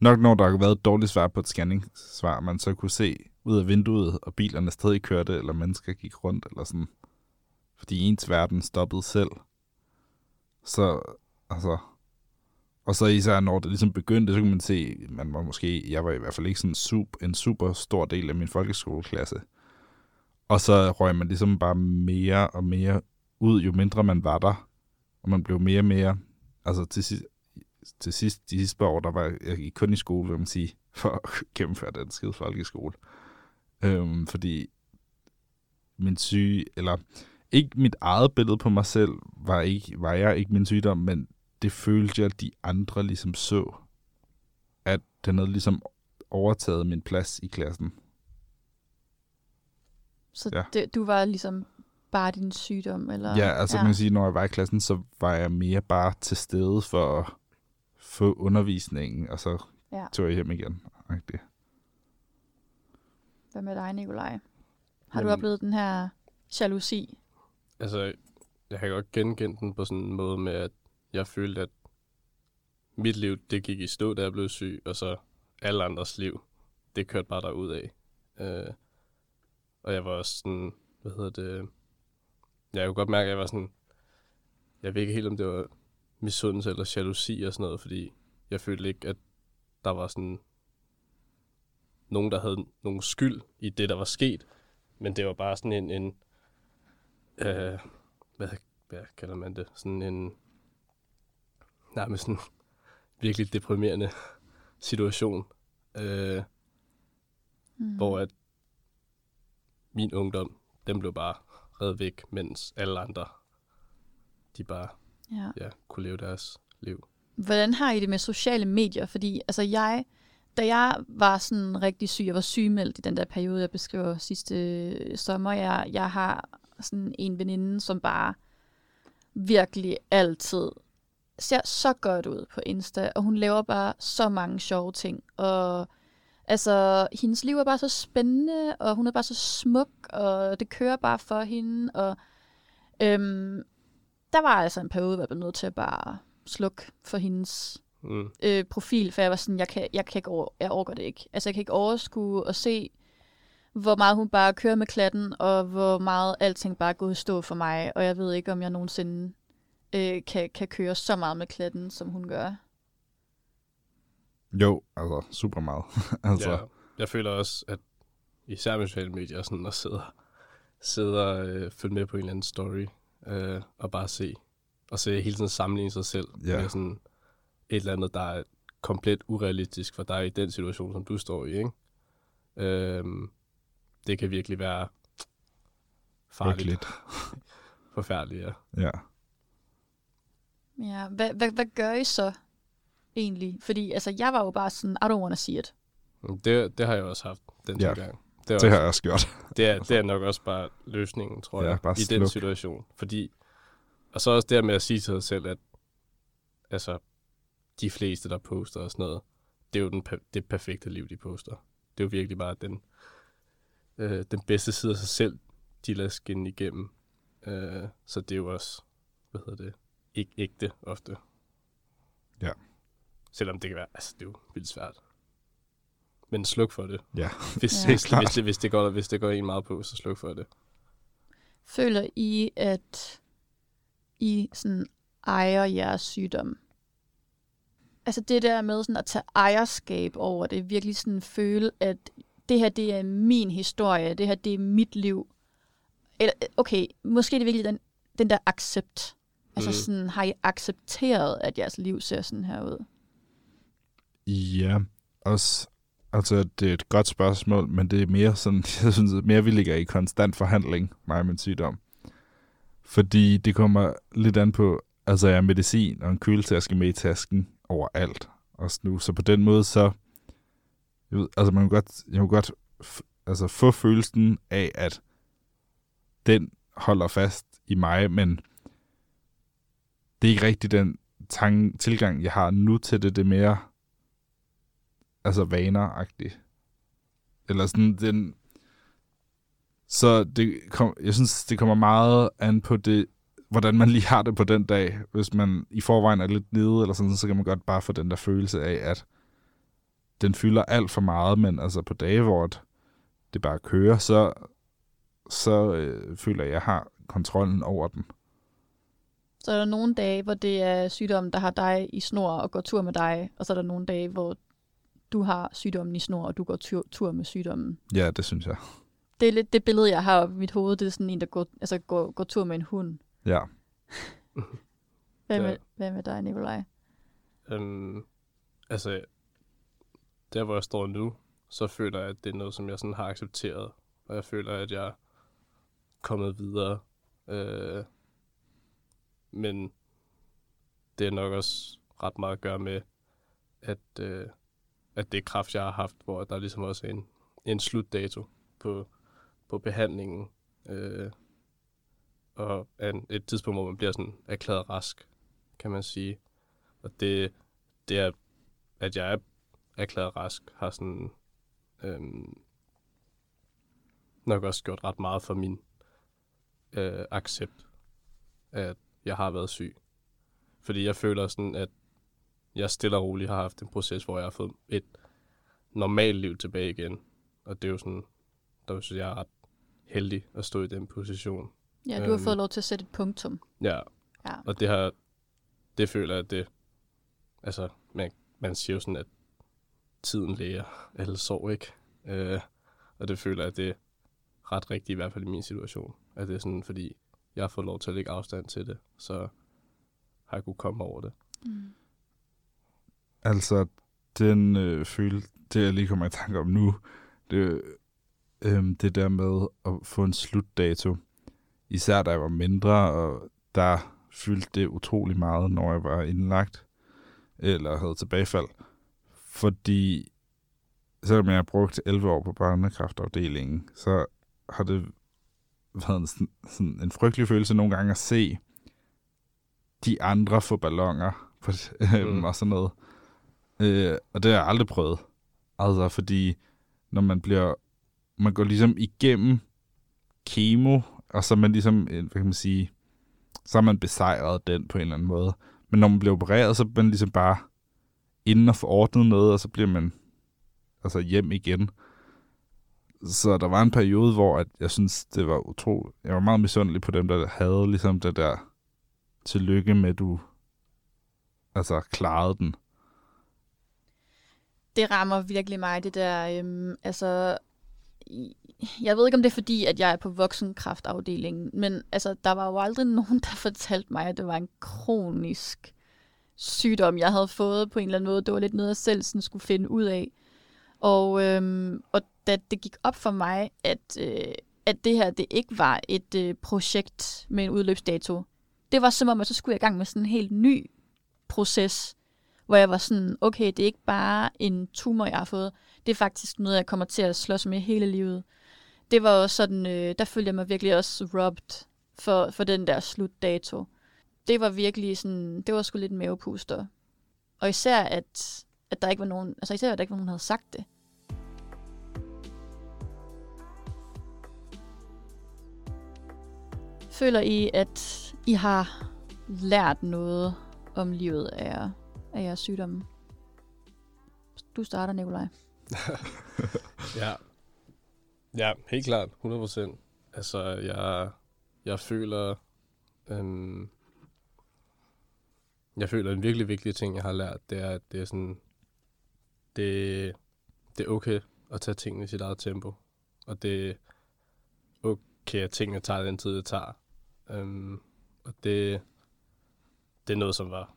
Nok når der har været et dårligt svar på et scanningssvar, man så kunne se ud af vinduet, og bilerne stadig kørte, eller mennesker gik rundt, eller sådan. Fordi ens verden stoppede selv. Så, altså... Og så især når det ligesom begyndte, så kunne man se, man var måske, jeg var i hvert fald ikke sådan super, en super stor del af min folkeskoleklasse. Og så røg man ligesom bare mere og mere ud, jo mindre man var der. Og man blev mere og mere... Altså til sidst, til sidst de sidste år, der var jeg, kun i skole, vil man sige, for at gennemføre den skide folkeskole. Øhm, fordi min syge, eller ikke mit eget billede på mig selv, var, ikke, var jeg ikke min sygdom, men det følte jeg, at de andre ligesom så, at den havde ligesom overtaget min plads i klassen. Så Ja. det, du var ligesom bare din sygdom? Eller? Ja, altså ja. man kan sige, når jeg var i klassen, så var jeg mere bare til stede for at få undervisningen, og så Ja. tog jeg hjem igen. Rigtig. Hvad med dig, Nikolaj? Har du Jamen- oplevet den her jalousi? Altså, jeg kan godt genkende den på sådan en måde med, at jeg følte, at mit liv, det gik i stå, da jeg blev syg, og så alle andres liv, det kørte bare derud af. Øh, og jeg var også sådan, hvad hedder det, jeg kunne godt mærke, at jeg var sådan, jeg ved ikke helt, om det var misundelse eller jalousi og sådan noget, fordi jeg følte ikke, at der var sådan nogen, der havde nogen skyld i det, der var sket, men det var bare sådan en, en øh, hvad, hvad kalder man det? Sådan en nærmest sådan virkelig deprimerende situation, øh, Mm. hvor at min ungdom, den blev bare reddet væk, mens alle andre, de bare Ja. ja, kunne leve deres liv. Hvordan har I det med sociale medier? Fordi altså jeg, da jeg var sådan rigtig syg, jeg var sygemeldt i den der periode, jeg beskriver sidste øh, sommer, jeg, jeg har sådan en veninde, som bare virkelig altid ser så godt ud på Insta, og hun laver bare så mange sjove ting, og Altså, hendes liv er bare så spændende, og hun er bare så smuk, og det kører bare for hende, og øhm, der var altså en periode, hvor jeg blev nødt til at bare slukke for hendes Mm. øh, profil, for jeg var sådan, jeg kan, jeg kan ikke over, jeg overgår det ikke. Altså, jeg kan ikke overskue at se, hvor meget hun bare kører med klatten, og hvor meget alting bare gået i stå for mig, og jeg ved ikke, om jeg nogensinde øh, kan, kan køre så meget med klatten, som hun gør. Jo, altså super meget. altså, Ja, jeg føler også, at især med sociale medier, sådan at sidde, sidde og øh, følge med på en eller anden story, øh, og bare se, og se hele tiden sammenligne sig selv Ja. med sådan et eller andet, der er komplet urealistisk for dig i den situation, som du står i, ikke? Øhm, det kan virkelig være farligt. Forfærdeligt, ja. Ja. Ja, hvad, hvad, hvad gør I så egentlig? Fordi altså, jeg var jo bare sådan, I don't wanna see it. Det, det har jeg også haft den Ja. tilgang. Det, Det har også, jeg også gjort. det, er, det er nok også bare løsningen, tror Ja, jeg, bare i den sluk. situation. Fordi, og så også det med at sige til sig selv, at altså, de fleste, der poster og sådan noget, det er jo den, det perfekte liv, de poster. Det er jo virkelig bare den, øh, den bedste side af sig selv, de lader skinne igennem. Øh, så det er jo også, hvad hedder det, ikke ægte ofte. Ja. Selvom det kan være, altså det er jo vildt svært. Men sluk for det. Ja. Hvis, Ja. hvis, hvis, det, hvis, det går, hvis det går en meget på, så sluk for det. Føler I, at I sådan ejer jeres sygdom? Altså det der med sådan at tage ejerskab over det, virkelig sådan føle, at det her, det er min historie, det her, det er mit liv. Eller, okay, måske er det virkelig den, den der accept. Altså Mm. sådan, har I accepteret, at jeres liv ser sådan her ud? Ja, også, altså det er et godt spørgsmål, men det er mere sådan, jeg synes, mere vi ligger i konstant forhandling, mig og min sygdom. Fordi det kommer lidt an på, altså jeg har medicin og en køletaske med i tasken overalt også nu, så på den måde så, jeg ved, altså man kan godt, jeg kan godt altså få følelsen af, at den holder fast i mig, men det er ikke rigtig den tang, tilgang, jeg har nu til det. Det er mere altså vaneragtig. Eller sådan den... Så det kom, jeg synes, det kommer meget an på det, hvordan man lige har det på den dag. Hvis man i forvejen er lidt nede, eller sådan, så kan man godt bare få den der følelse af, at den fylder alt for meget, men altså på dage, hvor det bare kører, så, så øh, føler jeg, at jeg har kontrollen over den. Så er der nogle dage, hvor det er sygdommen, der har dig i snor og går tur med dig, og så er der nogle dage, hvor du har sygdommen i snor, og du går tur, tur med sygdommen. Ja, det synes jeg. Det er lidt det billede, jeg har i mit hoved. Det er sådan en, der går, altså går, går tur med en hund. Ja. Hvad, Ja. med, hvad med dig, Nikolaj? Øhm, altså, der hvor jeg står nu, så føler jeg, at det er noget, som jeg sådan har accepteret. Og jeg føler, at jeg er kommet videre. Øh, men det er nok også ret meget at gøre med, at, øh, at det er kraft, jeg har haft, hvor der ligesom også er en, en slutdato på, på behandlingen. Øh, og en, et tidspunkt, hvor man bliver sådan erklæret rask, kan man sige. Og det, det er, at jeg er erklæret rask, har sådan øhm, nok også gjort ret meget for min øh, accept, at jeg har været syg. Fordi jeg føler sådan, at jeg stille og roligt har haft en proces, hvor jeg har fået et normalt liv tilbage igen. Og det er jo sådan, der synes jeg er ret heldig at stå i den position. Ja, du har Øhm. fået lov til at sætte et punktum. Ja, Ja. og det har, det føler jeg, at det, altså, man, man siger jo sådan, at tiden læger alle sår, ikke? Øh, og det føler jeg, at det er ret rigtigt, i hvert fald i min situation. At det er sådan, fordi jeg har fået lov til at lægge afstand til det, så har jeg kunne komme over det. Mm. Altså, den øh, føle, det jeg lige kommer i tanke om nu, det, øh, det der med at få en slutdato, især da jeg var mindre, og der fyldte det utrolig meget, når jeg var indlagt, eller havde tilbagefald. Fordi, selvom jeg har brugt 11 år på børnekræftafdelingen, så har det været en, sådan, en frygtelig følelse nogle gange at se de andre få ballonger på, Mm. og sådan noget. Øh, og det har jeg aldrig prøvet. Altså, fordi når man bliver... Man går ligesom igennem kemo, og så er man ligesom, øh, hvad kan man sige, så har man besejret den på en eller anden måde. Men når man bliver opereret, så er man ligesom bare inden og få ordnet noget, og så bliver man altså hjem igen. Så der var en periode, hvor at jeg synes, det var utroligt. Jeg var meget misundelig på dem, der havde ligesom det der tillykke med, at du altså klarede den det rammer virkelig mig, det der, øhm, altså, jeg ved ikke, om det er fordi, at jeg er på voksenkraftafdelingen, men altså, der var jo aldrig nogen, der fortalte mig, at det var en kronisk sygdom, jeg havde fået på en eller anden måde. Det var lidt noget, jeg selv sådan skulle finde ud af. Og, øhm, og da det gik op for mig, at, øh, at det her, det ikke var et øh, projekt med en udløbsdato, det var som om, at så skulle jeg i gang med sådan en helt ny proces, hvor jeg var sådan, okay, det er ikke bare en tumor, jeg har fået, det er faktisk noget, jeg kommer til at slås med hele livet. Det var også sådan, øh, der følte jeg mig virkelig også robbed for, for den der slutdato. Det var virkelig sådan, det var sgu lidt en mavepuster. Og især, at, at der ikke var nogen, altså især, at der ikke var nogen, der havde sagt det. Føler I, at I har lært noget om livet af, jer, af jeres sygdomme? Du starter, Nikolaj. Ja. Ja, helt klart. 100% Altså, jeg, jeg føler... Øhm, jeg føler, en virkelig vigtig ting, jeg har lært, det er, at det er sådan... Det, det er okay at tage tingene i sit eget tempo. Og det er okay, at tingene tager den tid, det tager. Øhm, og det, det er noget, som var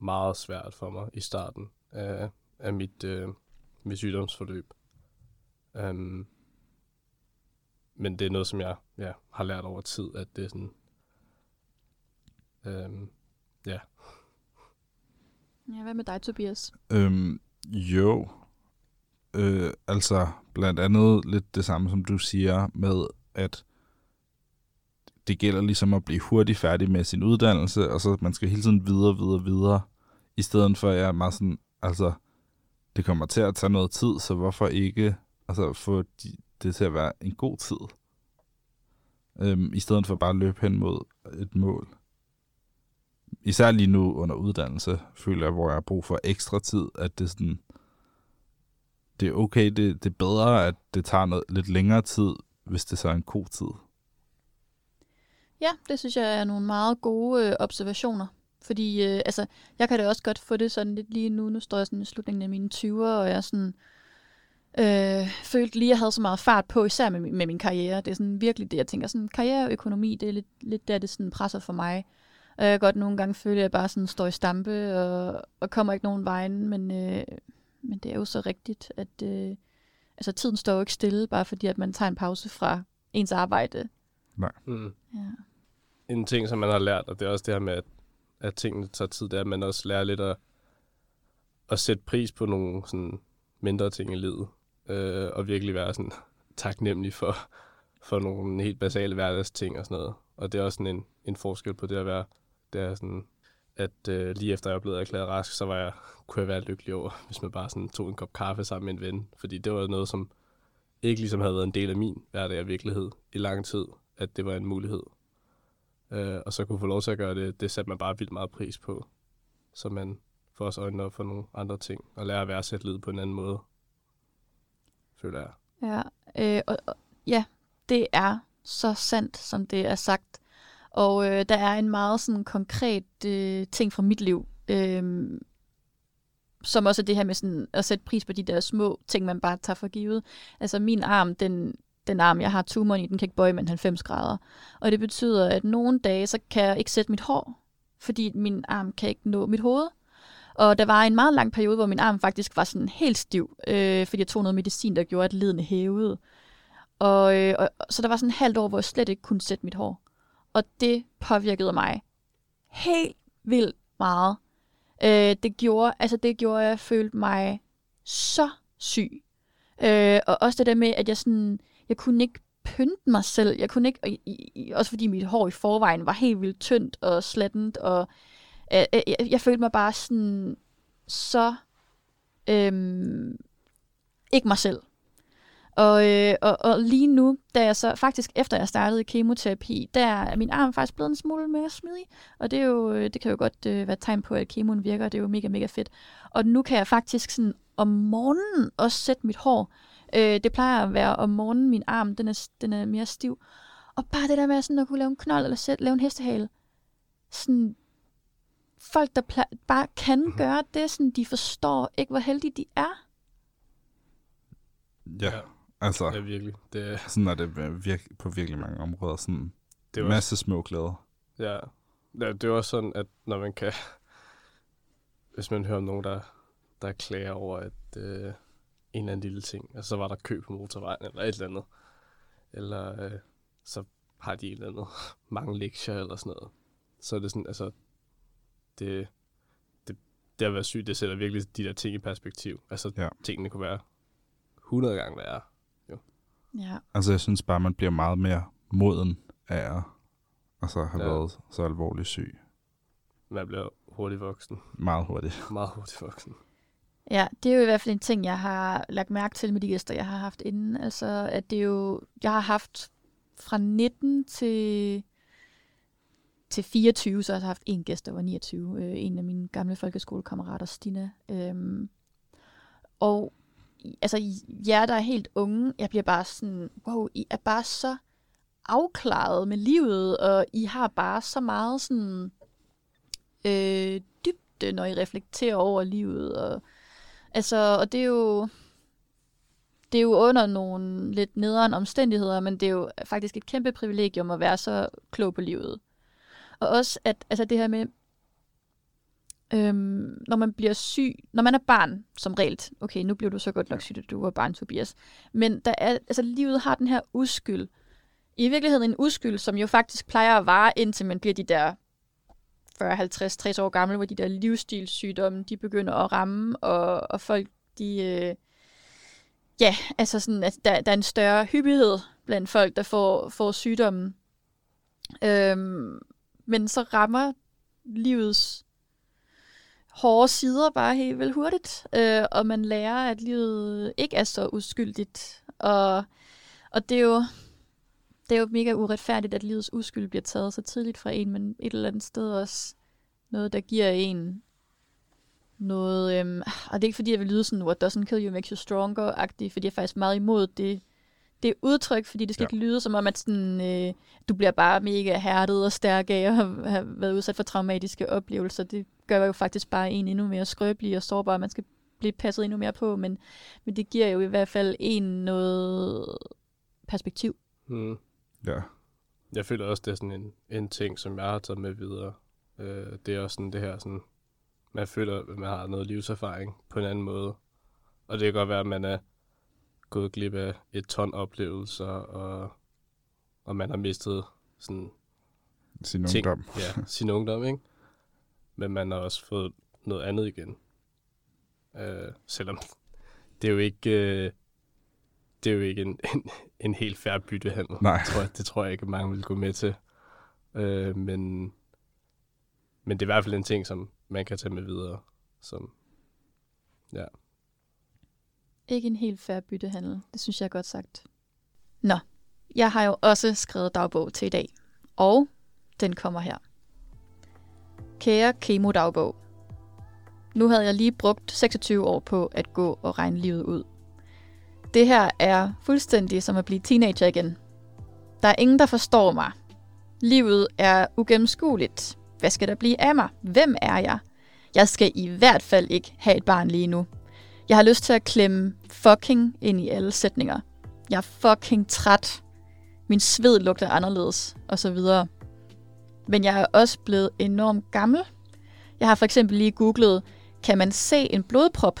meget svært for mig i starten af, af mit, øh, mit sygdomsforløb. Um, men det er noget, som jeg ja, har lært over tid, at det er sådan... Um, ja, Ja, hvad med dig, Tobias? Øhm, jo. Øh, altså, blandt andet lidt det samme, som du siger, med at det gælder ligesom at blive hurtigt færdig med sin uddannelse, og så man skal hele tiden videre, videre, videre, i stedet for at jeg er meget sådan, altså, det kommer til at tage noget tid, så hvorfor ikke altså, få de, det til at være en god tid, øhm, i stedet for bare at løbe hen mod et mål især lige nu under uddannelse, føler jeg, hvor jeg har brug for ekstra tid, at det er sådan, det er okay, det, det er bedre, at det tager noget, lidt længere tid, hvis det så er en god tid. Ja, det synes jeg er nogle meget gode øh, observationer. Fordi øh, altså, jeg kan da også godt få det sådan lidt lige nu. Nu står jeg sådan i slutningen af mine 20'er, og jeg er sådan, øh, følte lige, at jeg havde så meget fart på, især med, min- med min karriere. Det er sådan virkelig det, jeg tænker. Sådan, karriere og økonomi, det er lidt, lidt der, det sådan presser for mig. Og jeg kan godt nogle gange føle, at jeg bare sådan står i stampe, og, og kommer ikke nogen vejen. Men, øh, men det er jo så rigtigt, at øh, altså, tiden står jo ikke stille, bare fordi at man tager en pause fra ens arbejde. mm. Ja en ting, som man har lært, og det er også det her med, at, at tingene tager tid, det er, at man også lærer lidt at, at sætte pris på nogle sådan, mindre ting i livet, øh, og virkelig være sådan taknemmelig for, for nogle helt basale hverdagsting og sådan noget. Og det er også sådan en, en forskel på det at være, det er sådan, at øh, lige efter jeg er blevet erklæret rask, så var jeg, kunne jeg være lykkelig over, hvis man bare sådan tog en kop kaffe sammen med en ven. Fordi det var noget, som ikke ligesom havde været en del af min hverdag og virkelighed i lang tid, at det var en mulighed. Øh, og så kunne få lov til at gøre det, det satte man bare vildt meget pris på. Så man får også øjnene op for nogle andre ting, og lærer at værdsætte livet på en anden måde, føler jeg. Ja, øh, og, og, ja, det er så sandt, som det er sagt. Og øh, der er en meget sådan konkret øh, ting fra mit liv, øh, som også er det her med sådan at sætte pris på de der små ting, man bare tager for givet. Altså min arm, den, den arm, jeg har tumoren i, den kan ikke bøje med 90 grader. Og det betyder, at nogle dage, så kan jeg ikke sætte mit hår, fordi min arm kan ikke nå mit hoved. Og der var en meget lang periode, hvor min arm faktisk var sådan helt stiv, øh, fordi jeg tog noget medicin, der gjorde, at ledene hævede. Og, øh, og, så der var sådan en halvt år, hvor jeg slet ikke kunne sætte mit hår. Og det påvirkede mig helt vildt meget. Øh, det gjorde, altså det gjorde, at jeg følte mig så syg. Øh, og også det der med, at jeg sådan, jeg kunne ikke pynte mig selv. Jeg kunne ikke, og, i, også fordi mit hår i forvejen var helt vildt tyndt og slattent, og øh, øh, jeg, jeg følte mig bare sådan så øhm, ikke mig selv. Og, øh, og, og lige nu, da jeg så faktisk efter jeg startede kemoterapi, der er min arm faktisk blevet en smule mere smidig. Og det, er jo, øh, det kan jo godt øh, være et tegn på, at kemoen virker, og det er jo mega, mega fedt. Og nu kan jeg faktisk sådan om morgenen også sætte mit hår. Øh, det plejer at være om morgenen, min arm, den er, den er mere stiv. Og bare det der med sådan at kunne lave en knold, eller sætte, lave en hestehale. Sådan, folk, der pla- bare kan gøre det, sådan, de forstår ikke, hvor heldige de er. Ja, Ja. altså, Ja, virkelig. Det, sådan er det virk- på virkelig mange områder. Sådan det er også, masse små glæder. ja, ja, det er også sådan, at når man kan... Hvis man hører om nogen, der, der klager over, at øh, en eller anden lille ting, altså så var der kø på motorvejen, eller et eller andet, eller øh, så har de et eller andet mange lektier, eller sådan noget. Så er det sådan, altså, det, det, det at være syg, det sætter virkelig de der ting i perspektiv. Altså, Ja. tingene kunne være 100 gange værre. Ja. Altså, jeg synes bare, man bliver meget mere moden af at altså, have ja. været så alvorligt syg. Man bliver hurtigt voksen. Meget hurtigt. Meget hurtigt voksen. Ja, det er jo i hvert fald en ting, jeg har lagt mærke til med de gæster, jeg har haft inden. Altså, at det er jo, jeg har haft fra 19 til, til 24, så har jeg haft en gæst, der var 29. Øh, en af mine gamle folkeskolekammerater, Stina. Øhm, og altså, jer, der er helt unge, jeg bliver bare sådan, wow, I er bare så afklaret med livet, og I har bare så meget sådan øh, dybde, når I reflekterer over livet, og Altså, og det er jo... Det er jo under nogle lidt nederen omstændigheder, men det er jo faktisk et kæmpe privilegium at være så klog på livet. Og også, at altså det her med, øhm, når man bliver syg, når man er barn, som regelt, okay, nu blev du så godt nok syg, at du var barn, Tobias, men der er, altså livet har den her uskyld. I virkeligheden en uskyld, som jo faktisk plejer at vare, indtil man bliver de der 40, 50, 60 år gamle, hvor de der livsstilssygdomme, de begynder at ramme, og, og folk, de... Øh, ja, altså sådan, at der, der er en større hyppighed blandt folk, der får, får sygdommen. Øhm, men så rammer livets hårde sider bare helt vel hurtigt, øh, og man lærer, at livet ikke er så uskyldigt. Og, og det er jo det er jo mega uretfærdigt, at livets uskyld bliver taget så tidligt fra en, men et eller andet sted også noget, der giver en noget, øhm, og det er ikke fordi, jeg vil lyde sådan, what doesn't kill you makes you stronger-agtigt, fordi jeg er faktisk meget imod det, det udtryk, fordi det skal Ja. ikke lyde som om, at sådan, øh, du bliver bare mega hærdet og stærk af at have, have været udsat for traumatiske oplevelser. Det gør jo faktisk bare en endnu mere skrøbelig og sårbar. Man skal blive passet endnu mere på, men, men det giver jo i hvert fald en noget perspektiv. Mm. Ja. Jeg føler også, det er sådan en, en ting, som jeg har taget med videre. Øh, det er også sådan det her, sådan, man føler, at man har noget livserfaring på en anden måde. Og det kan godt være, at man er gået glip af et ton oplevelser, og, og man har mistet sådan, Sin Ting. ungdom. ja, sin ungdom, ikke? Men man har også fået noget andet igen. Øh, selvom det er jo ikke, øh, det er jo ikke en, en, en helt færre byttehandel. Nej. Det tror, jeg, det tror jeg ikke, at mange vil gå med til. Øh, men, men det er i hvert fald en ting, som man kan tage med videre. Som, ja. Ikke en helt færre byttehandel. Det synes jeg er godt sagt. Nå, jeg har jo også skrevet dagbog til i dag. Og den kommer her. Kære kemodagbog. Nu havde jeg lige brugt 26 år på at gå og regne livet ud. Det her er fuldstændig som at blive teenager igen. Der er ingen, der forstår mig. Livet er ugennemskueligt. Hvad skal der blive af mig? Hvem er jeg? Jeg skal i hvert fald ikke have et barn lige nu. Jeg har lyst til at klemme fucking ind i alle sætninger. Jeg er fucking træt. Min sved lugter anderledes, og så videre. Men jeg er også blevet enormt gammel. Jeg har for eksempel lige googlet, kan man se en blodprop?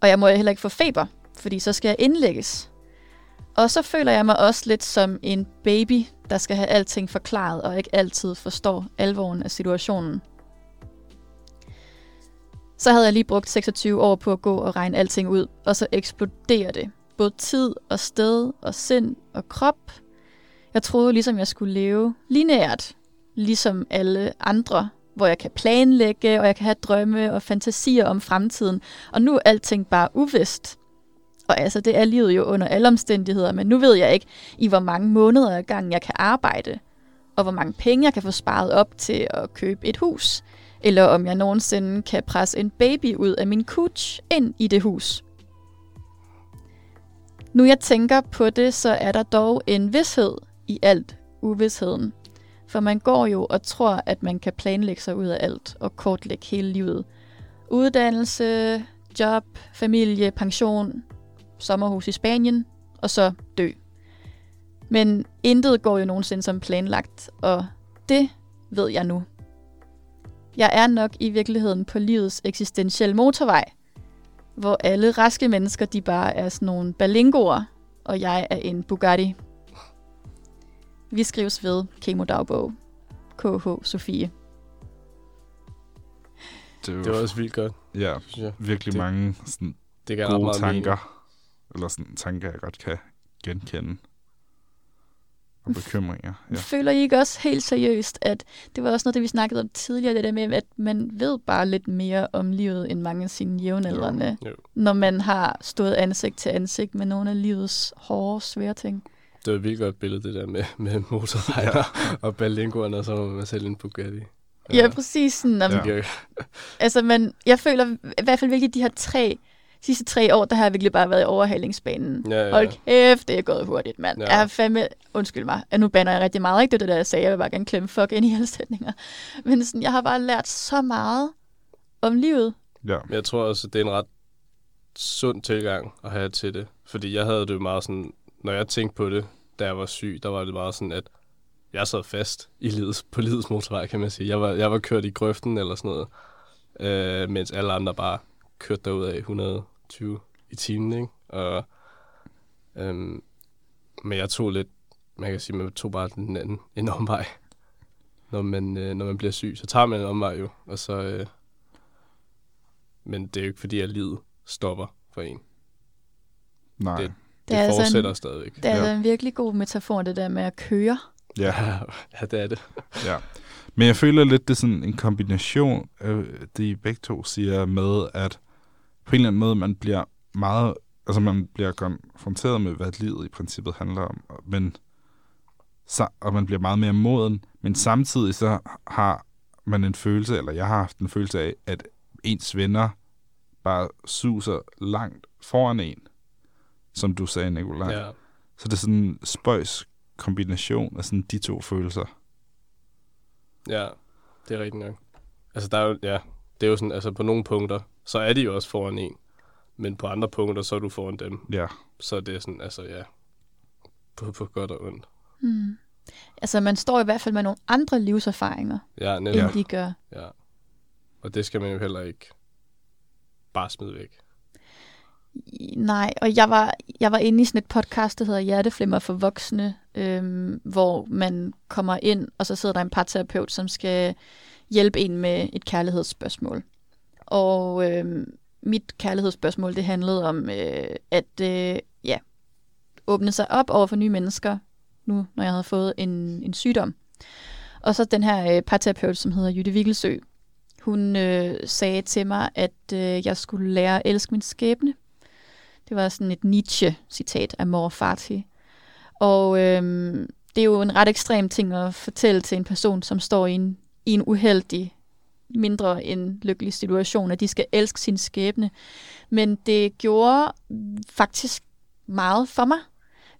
Og jeg må heller ikke få feber, fordi så skal jeg indlægges. Og så føler jeg mig også lidt som en baby, der skal have alting forklaret og ikke altid forstår alvoren af situationen. Så havde jeg lige brugt 26 år på at gå og regne alting ud, og så eksploderer det. Både tid og sted og sind og krop. Jeg troede ligesom, jeg skulle leve lineært, ligesom alle andre, hvor jeg kan planlægge, og jeg kan have drømme og fantasier om fremtiden. Og nu er alting bare uvist for altså, det er livet jo under alle omstændigheder, men nu ved jeg ikke, i hvor mange måneder ad gangen jeg kan arbejde, og hvor mange penge jeg kan få sparet op til at købe et hus, eller om jeg nogensinde kan presse en baby ud af min kutsch ind i det hus. Nu jeg tænker på det, så er der dog en vidshed i alt uvidsheden. For man går jo og tror, at man kan planlægge sig ud af alt og kortlægge hele livet. Uddannelse, job, familie, pension, sommerhus i Spanien, og så dø. Men intet går jo nogensinde som planlagt, og det ved jeg nu. Jeg er nok i virkeligheden på livets eksistentielle motorvej, hvor alle raske mennesker, de bare er sådan nogle balingoer, og jeg er en Bugatti. Vi skrives ved Kemo Dagbog. KH Sofie. Det, var, Det var også vildt godt, ja, synes jeg. virkelig det- mange sådan, Det gode meget mening. Eller sådan tanker, jeg godt kan genkende. Og bekymringer. Ja. Føler I ikke også helt seriøst, at det var også noget, det vi snakkede om tidligere, det der med, at man ved bare lidt mere om livet, end mange af sine jævnaldrende, Jo. når man har stået ansigt til ansigt med nogle af livets hårde, svære ting. Det var et vildt godt billede, det der med, med motorvejer ja. og balingoerne, og så må man sælge en Bugatti. Ja, præcis sådan. Om, Ja. ja. Ja. Altså, man, jeg føler i hvert fald virkelig, de her tre, sidste tre år, der har jeg virkelig bare været i overhalingsbanen. Ja, ja. Hold kæft, det er gået hurtigt, mand. Ja. Ja. Jeg har fandme, undskyld mig, at nu bander jeg rigtig meget, ikke det, er det der jeg sagde, jeg vil bare gerne klemme fuck ind i alle sætninger. Men sådan, jeg har bare lært så meget om livet. ja. Men jeg tror også, det er en ret sund tilgang at have til det. Fordi jeg havde det jo meget sådan, når jeg tænkte på det, da jeg var syg, der var det meget sådan, at jeg sad fast i livets, på livets motorvej, kan man sige. Jeg var, jeg var kørt i grøften eller sådan noget, øh, mens alle andre bare kørte derud af 120 i timen, ikke? Og, øhm, men jeg tog lidt, man kan sige, man tog bare den anden, en omvej. Når man, øh, når man bliver syg, så tager man en omvej jo, og så... Øh, men det er jo ikke fordi, at livet stopper for en. Nej. Det- Det Det, er det altså fortsætter en- stadigvæk. Det er Ja. altså en virkelig god metafor, det der med at køre. Ja. ja, det er det. Ja. Men jeg føler lidt, det er sådan en kombination af det, I begge to siger med, at på en eller anden måde, man bliver meget, altså man bliver konfronteret med, hvad livet i princippet handler om, men så, og man bliver meget mere moden, men samtidig så har man en følelse, eller jeg har haft en følelse af, at ens venner bare suser langt foran en, som du sagde, Nicolaj. Ja. Så det er sådan en spøjs kombination af sådan de to følelser. ja, det er rigtigt nok. Altså, der er jo, ja, det er jo sådan, altså på nogle punkter, så er de jo også foran en. Men på andre punkter, så er du foran dem. Ja. Så det er sådan, altså ja, på, på godt og ondt. Hmm. Altså, man står i hvert fald med nogle andre livserfaringer, Ja, ja. netop. end de gør. Ja. Og det skal man jo heller ikke bare smide væk. Nej, og jeg var, jeg var inde i sådan et podcast, der hedder Hjerteflimmer for voksne, øhm, hvor man kommer ind, og så sidder der en parterapeut, som skal hjælpe en med et kærlighedsspørgsmål. Og øh, mit kærlighedsspørgsmål, det handlede om øh, at øh, ja, åbne sig op over for nye mennesker, nu når jeg havde fået en, en sygdom. Og så den her øh, parterapeut, som hedder Jytte Vigelsø, hun øh, sagde til mig, at øh, jeg skulle lære at elske min skæbne. Det var sådan et Nietzsche-citat af Mor Fati. Og øh, det er jo en ret ekstrem ting at fortælle til en person, som står i en, i en uheldig, mindre end lykkelig situation, at de skal elske sin skæbne. Men det gjorde faktisk meget for mig,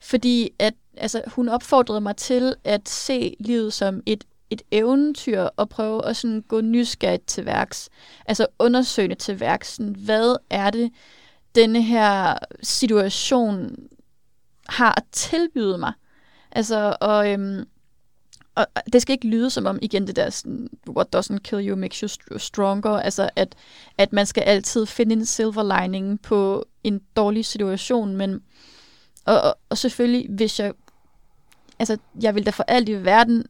fordi at, altså, hun opfordrede mig til at se livet som et, et eventyr og prøve at sådan gå nysgerrigt til værks. Altså undersøgende til værks. Sådan, hvad er det, denne her situation har at tilbyde mig. Altså, og, øhm, og det skal ikke lyde som om, igen det der, sådan, what doesn't kill you makes you stronger, altså at, at man skal altid finde en silver lining på en dårlig situation, men og, og, og selvfølgelig, hvis jeg, altså jeg vil da for alt i verden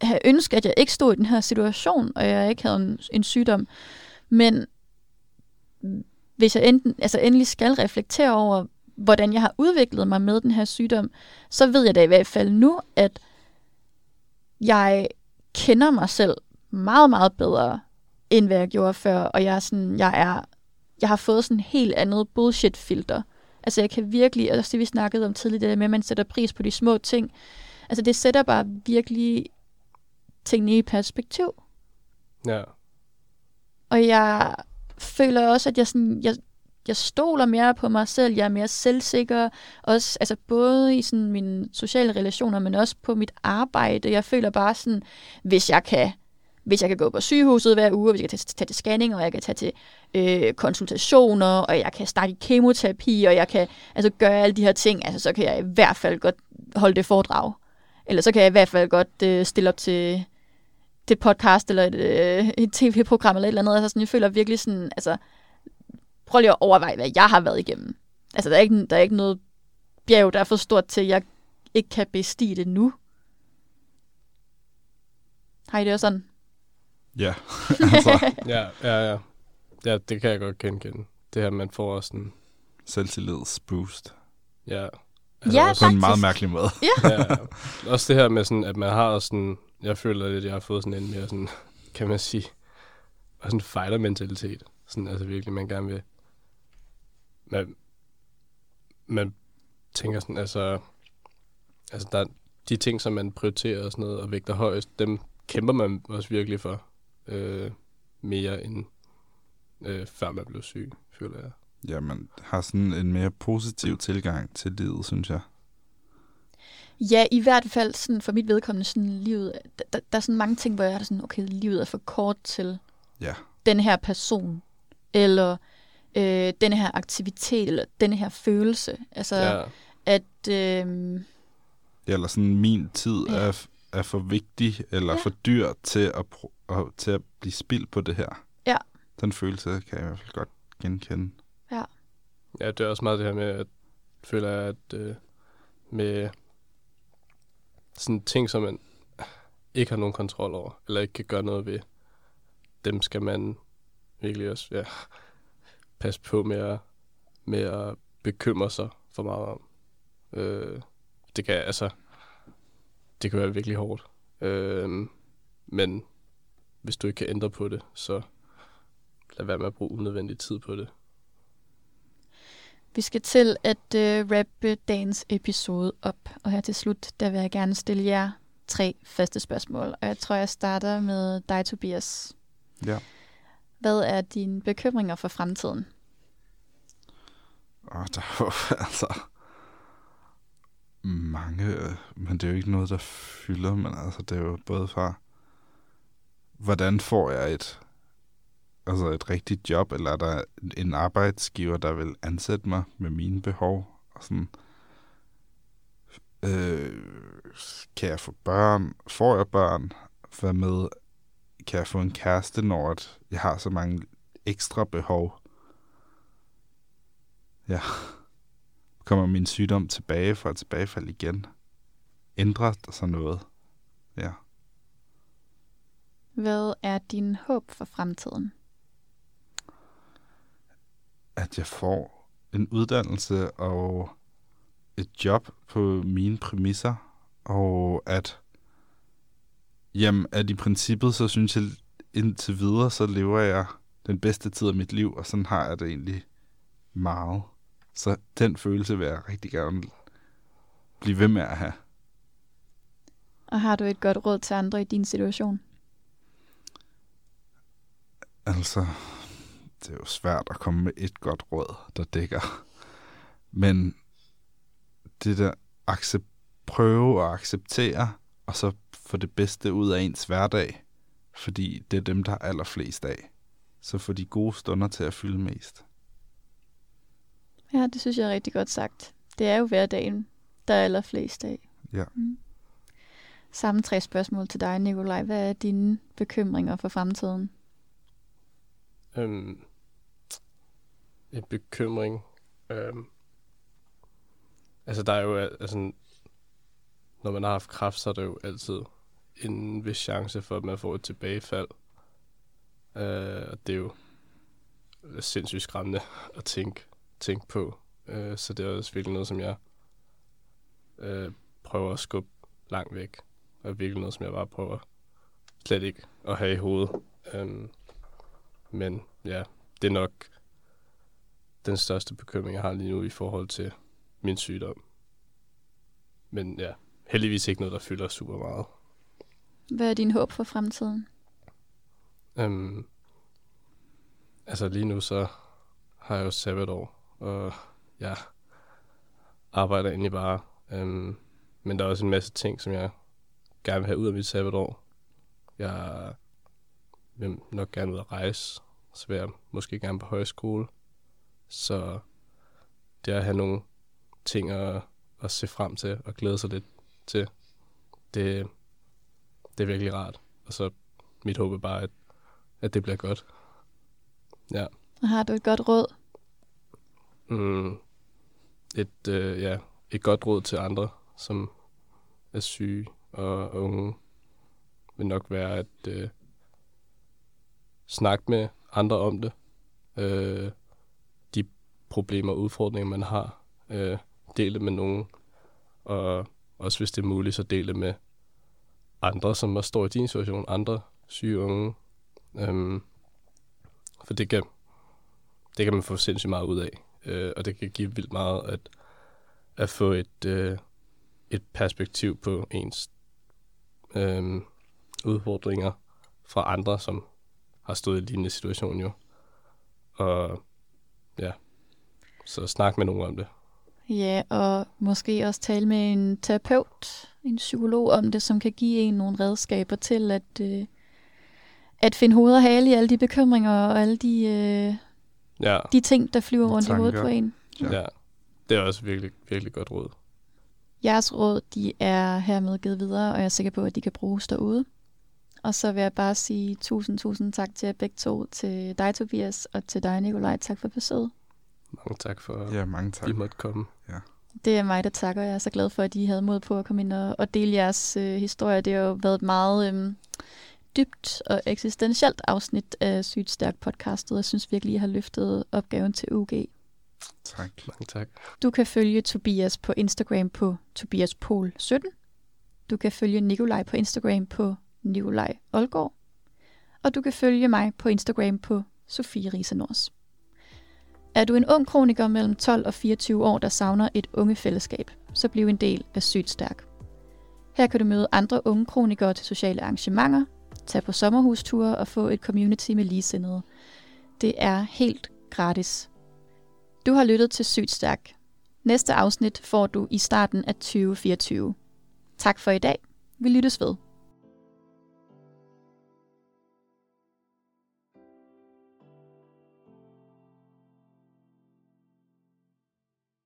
have ønsket, at jeg ikke stod i den her situation, og jeg ikke havde en, en sygdom, men hvis jeg enten, altså endelig skal reflektere over, hvordan jeg har udviklet mig med den her sygdom, så ved jeg da i hvert fald nu, at jeg kender mig selv meget, meget bedre, end hvad jeg gjorde før, og jeg er sådan, jeg er, jeg har fået sådan en helt andet bullshit-filter. Altså jeg kan virkelig, og også det vi snakkede om tidligere, det der med, at man sætter pris på de små ting. Altså det sætter bare virkelig tingene i perspektiv. Ja. Og jeg føler også, at jeg, sådan, jeg, jeg stoler mere på mig selv. Jeg er mere selvsikker. Også, altså både i sådan mine sociale relationer, men også på mit arbejde. Jeg føler bare sådan, hvis jeg kan hvis jeg kan gå på sygehuset hver uge, hvis jeg kan tage, tage til scanning, og jeg kan tage til øh, konsultationer, og jeg kan starte i kemoterapi, og jeg kan altså, gøre alle de her ting, altså, så kan jeg i hvert fald godt holde det foredrag. Eller så kan jeg i hvert fald godt øh, stille op til, til et podcast, eller et, øh, et tv-program, eller et eller andet. Altså, sådan, jeg føler virkelig sådan, altså, prøv lige at overveje, hvad jeg har været igennem. Altså, der er ikke, der er ikke noget bjerg, der er for stort til, at jeg ikke kan bestige det nu. Har I det også sådan? Ja, altså Ja, ja, ja. Ja, det kan jeg godt genkende. Det her, man får også sådan, selvtillidsboost. ja. Ja, også, På en meget mærkelig måde. ja, også det her med sådan, at man har sådan, jeg føler lidt, at jeg har fået sådan en mere sådan, kan man sige, og sådan fighter-mentalitet. Sådan, altså virkelig, man gerne vil, man, man tænker sådan, altså, altså der, er de ting, som man prioriterer og sådan noget, og vægter højst, dem kæmper man også virkelig for, øh, mere end øh, før man blev syg, føler jeg. Ja, man har sådan en mere positiv tilgang til livet, synes jeg. Ja, i hvert fald sådan for mit vedkommende sådan livet, der, der, der er sådan mange ting, hvor jeg er sådan, okay, livet er for kort til Ja. den her person, eller øh, den her aktivitet, eller den her følelse. Altså, ja. Ja, at... Øh, Eller sådan, min tid Ja. er, er for vigtig eller Ja. for dyr til at, og, til at blive spildt på det her. Ja. Den følelse kan jeg i hvert fald godt genkende. Ja, det er også meget det her med, at føler jeg, at øh, med sådan ting, som man ikke har nogen kontrol over, eller ikke kan gøre noget ved, dem skal man virkelig også ja, passe på med at, med at bekymre sig for meget om. Øh, det kan altså, det kan være virkelig hårdt. Øh, men hvis du ikke kan ændre på det, så lad være med at bruge unødvendig tid på det. vi skal til at øh, rappe dagens episode op, og her til slut, der vil jeg gerne stille jer tre faste spørgsmål. Og jeg tror, jeg starter med dig, Tobias. Ja. Hvad er dine bekymringer for fremtiden? Og der er jo altså mange, men det er jo ikke noget, der fylder, men altså det er jo både fra, hvordan får jeg et, altså et rigtigt job, eller er der en arbejdsgiver, der vil ansætte mig med mine behov, og sådan, øh, kan jeg få børn, får jeg børn, hvad med, kan jeg få en kæreste, når at jeg har så mange ekstra behov, Ja. Kommer min sygdom tilbage fra et tilbagefald igen? Ændrer der sig noget? Ja. Hvad er din håb for fremtiden? At jeg får en uddannelse og et job på mine præmisser, og at, jamen, at i princippet, så synes jeg indtil videre, så lever jeg den bedste tid af mit liv, og sådan har jeg det egentlig meget. Så den følelse vil jeg rigtig gerne blive ved med at have. Og har du et godt råd til andre i din situation? Altså, det er jo svært at komme med et godt råd, der dækker. Men det der accept, prøve at acceptere, og så få det bedste ud af ens hverdag, fordi det er dem, der har allerflest af. Så få de gode stunder til at fylde mest. Ja, det synes jeg er rigtig godt sagt. Det er jo hverdagen, der er allerflest af. Ja. Mm. Samme tre spørgsmål til dig, Nikolaj. Hvad er dine bekymringer for fremtiden? Øhm, en bekymring. Øhm, altså, der er jo, al- altså, når man har haft kræft, så er der jo altid en vis chance for, at man får et tilbagefald. Øh, og det er jo sindssygt skræmmende at tænke, tænke på. Øh, så det er også virkelig noget, som jeg øh, prøver at skubbe langt væk. Og virkelig noget, som jeg bare prøver slet ikke at have i hovedet. Um, men ja, det er nok den største bekymring, jeg har lige nu i forhold til min sygdom. Men ja, heldigvis ikke noget, der fylder super meget. Hvad er din håb for fremtiden? Øhm, altså lige nu så har jeg jo sabbatår, og jeg arbejder egentlig bare. Øhm, men der er også en masse ting, som jeg gerne vil have ud af mit sabbatår. Jeg vil nok gerne ud at rejse, så vil jeg måske gerne på højskole. Så det at have nogle ting at, at se frem til og glæde sig lidt til, det, det er virkelig rart. Og så mit håb er bare, at, at det bliver godt. Ja. Og har du et godt råd? Mm, et, øh, ja, et godt råd til andre, som er syge og unge, vil nok være at øh, snakke med andre om det. Øh, de problemer og udfordringer, man har. Øh, dele med nogen. Og også hvis det er muligt, så dele med andre, som også står i din situation. Andre syge unge. Øhm, for det kan, det kan man få sindssygt meget ud af. Øh, og det kan give vildt meget at, at få et, øh, et perspektiv på ens øh, udfordringer fra andre, som har stået i lignende situation jo. Og ja, så snak med nogen om det. Ja, og måske også tale med en terapeut, en psykolog om det, som kan give en nogle redskaber til at, øh, at finde hoved og hale i alle de bekymringer og alle de, øh, Ja, de ting, der flyver rundt i hovedet Tanker. på en. Ja. ja. Det er også virkelig, virkelig godt råd. Jeres råd, de er hermed givet videre, og jeg er sikker på, at de kan bruges derude. Og så vil jeg bare sige tusind, tusind tak til jer begge to, til dig Tobias og til dig Nikolaj. Tak for besøget. Mange tak for, at Ja, mange tak. I måtte komme. Det er mig, der takker. Jeg er så glad for, at I havde mod på at komme ind og, og dele jeres øh, historie. Det har jo været et meget øhm, dybt og eksistentielt afsnit af Sygt Stærk podcastet. Jeg synes virkelig, I har løftet opgaven til UG. Tak. Mange tak. Du kan følge Tobias på Instagram på tobiaspol17. Du kan følge Nikolaj på Instagram på Nikolaj Olgaard. Og du kan følge mig på Instagram på Sofie Risenors. Er du en ung kroniker mellem 12 og 24 år, der savner et unge fællesskab, så bliv en del af Sygt Stærk. Her kan du møde andre unge kronikere til sociale arrangementer, tage på sommerhusture og få et community med ligesindede. Det er helt gratis. Du har lyttet til Sygt Stærk. Næste afsnit får du i starten af 2024. Tak for i dag. Vi lyttes ved.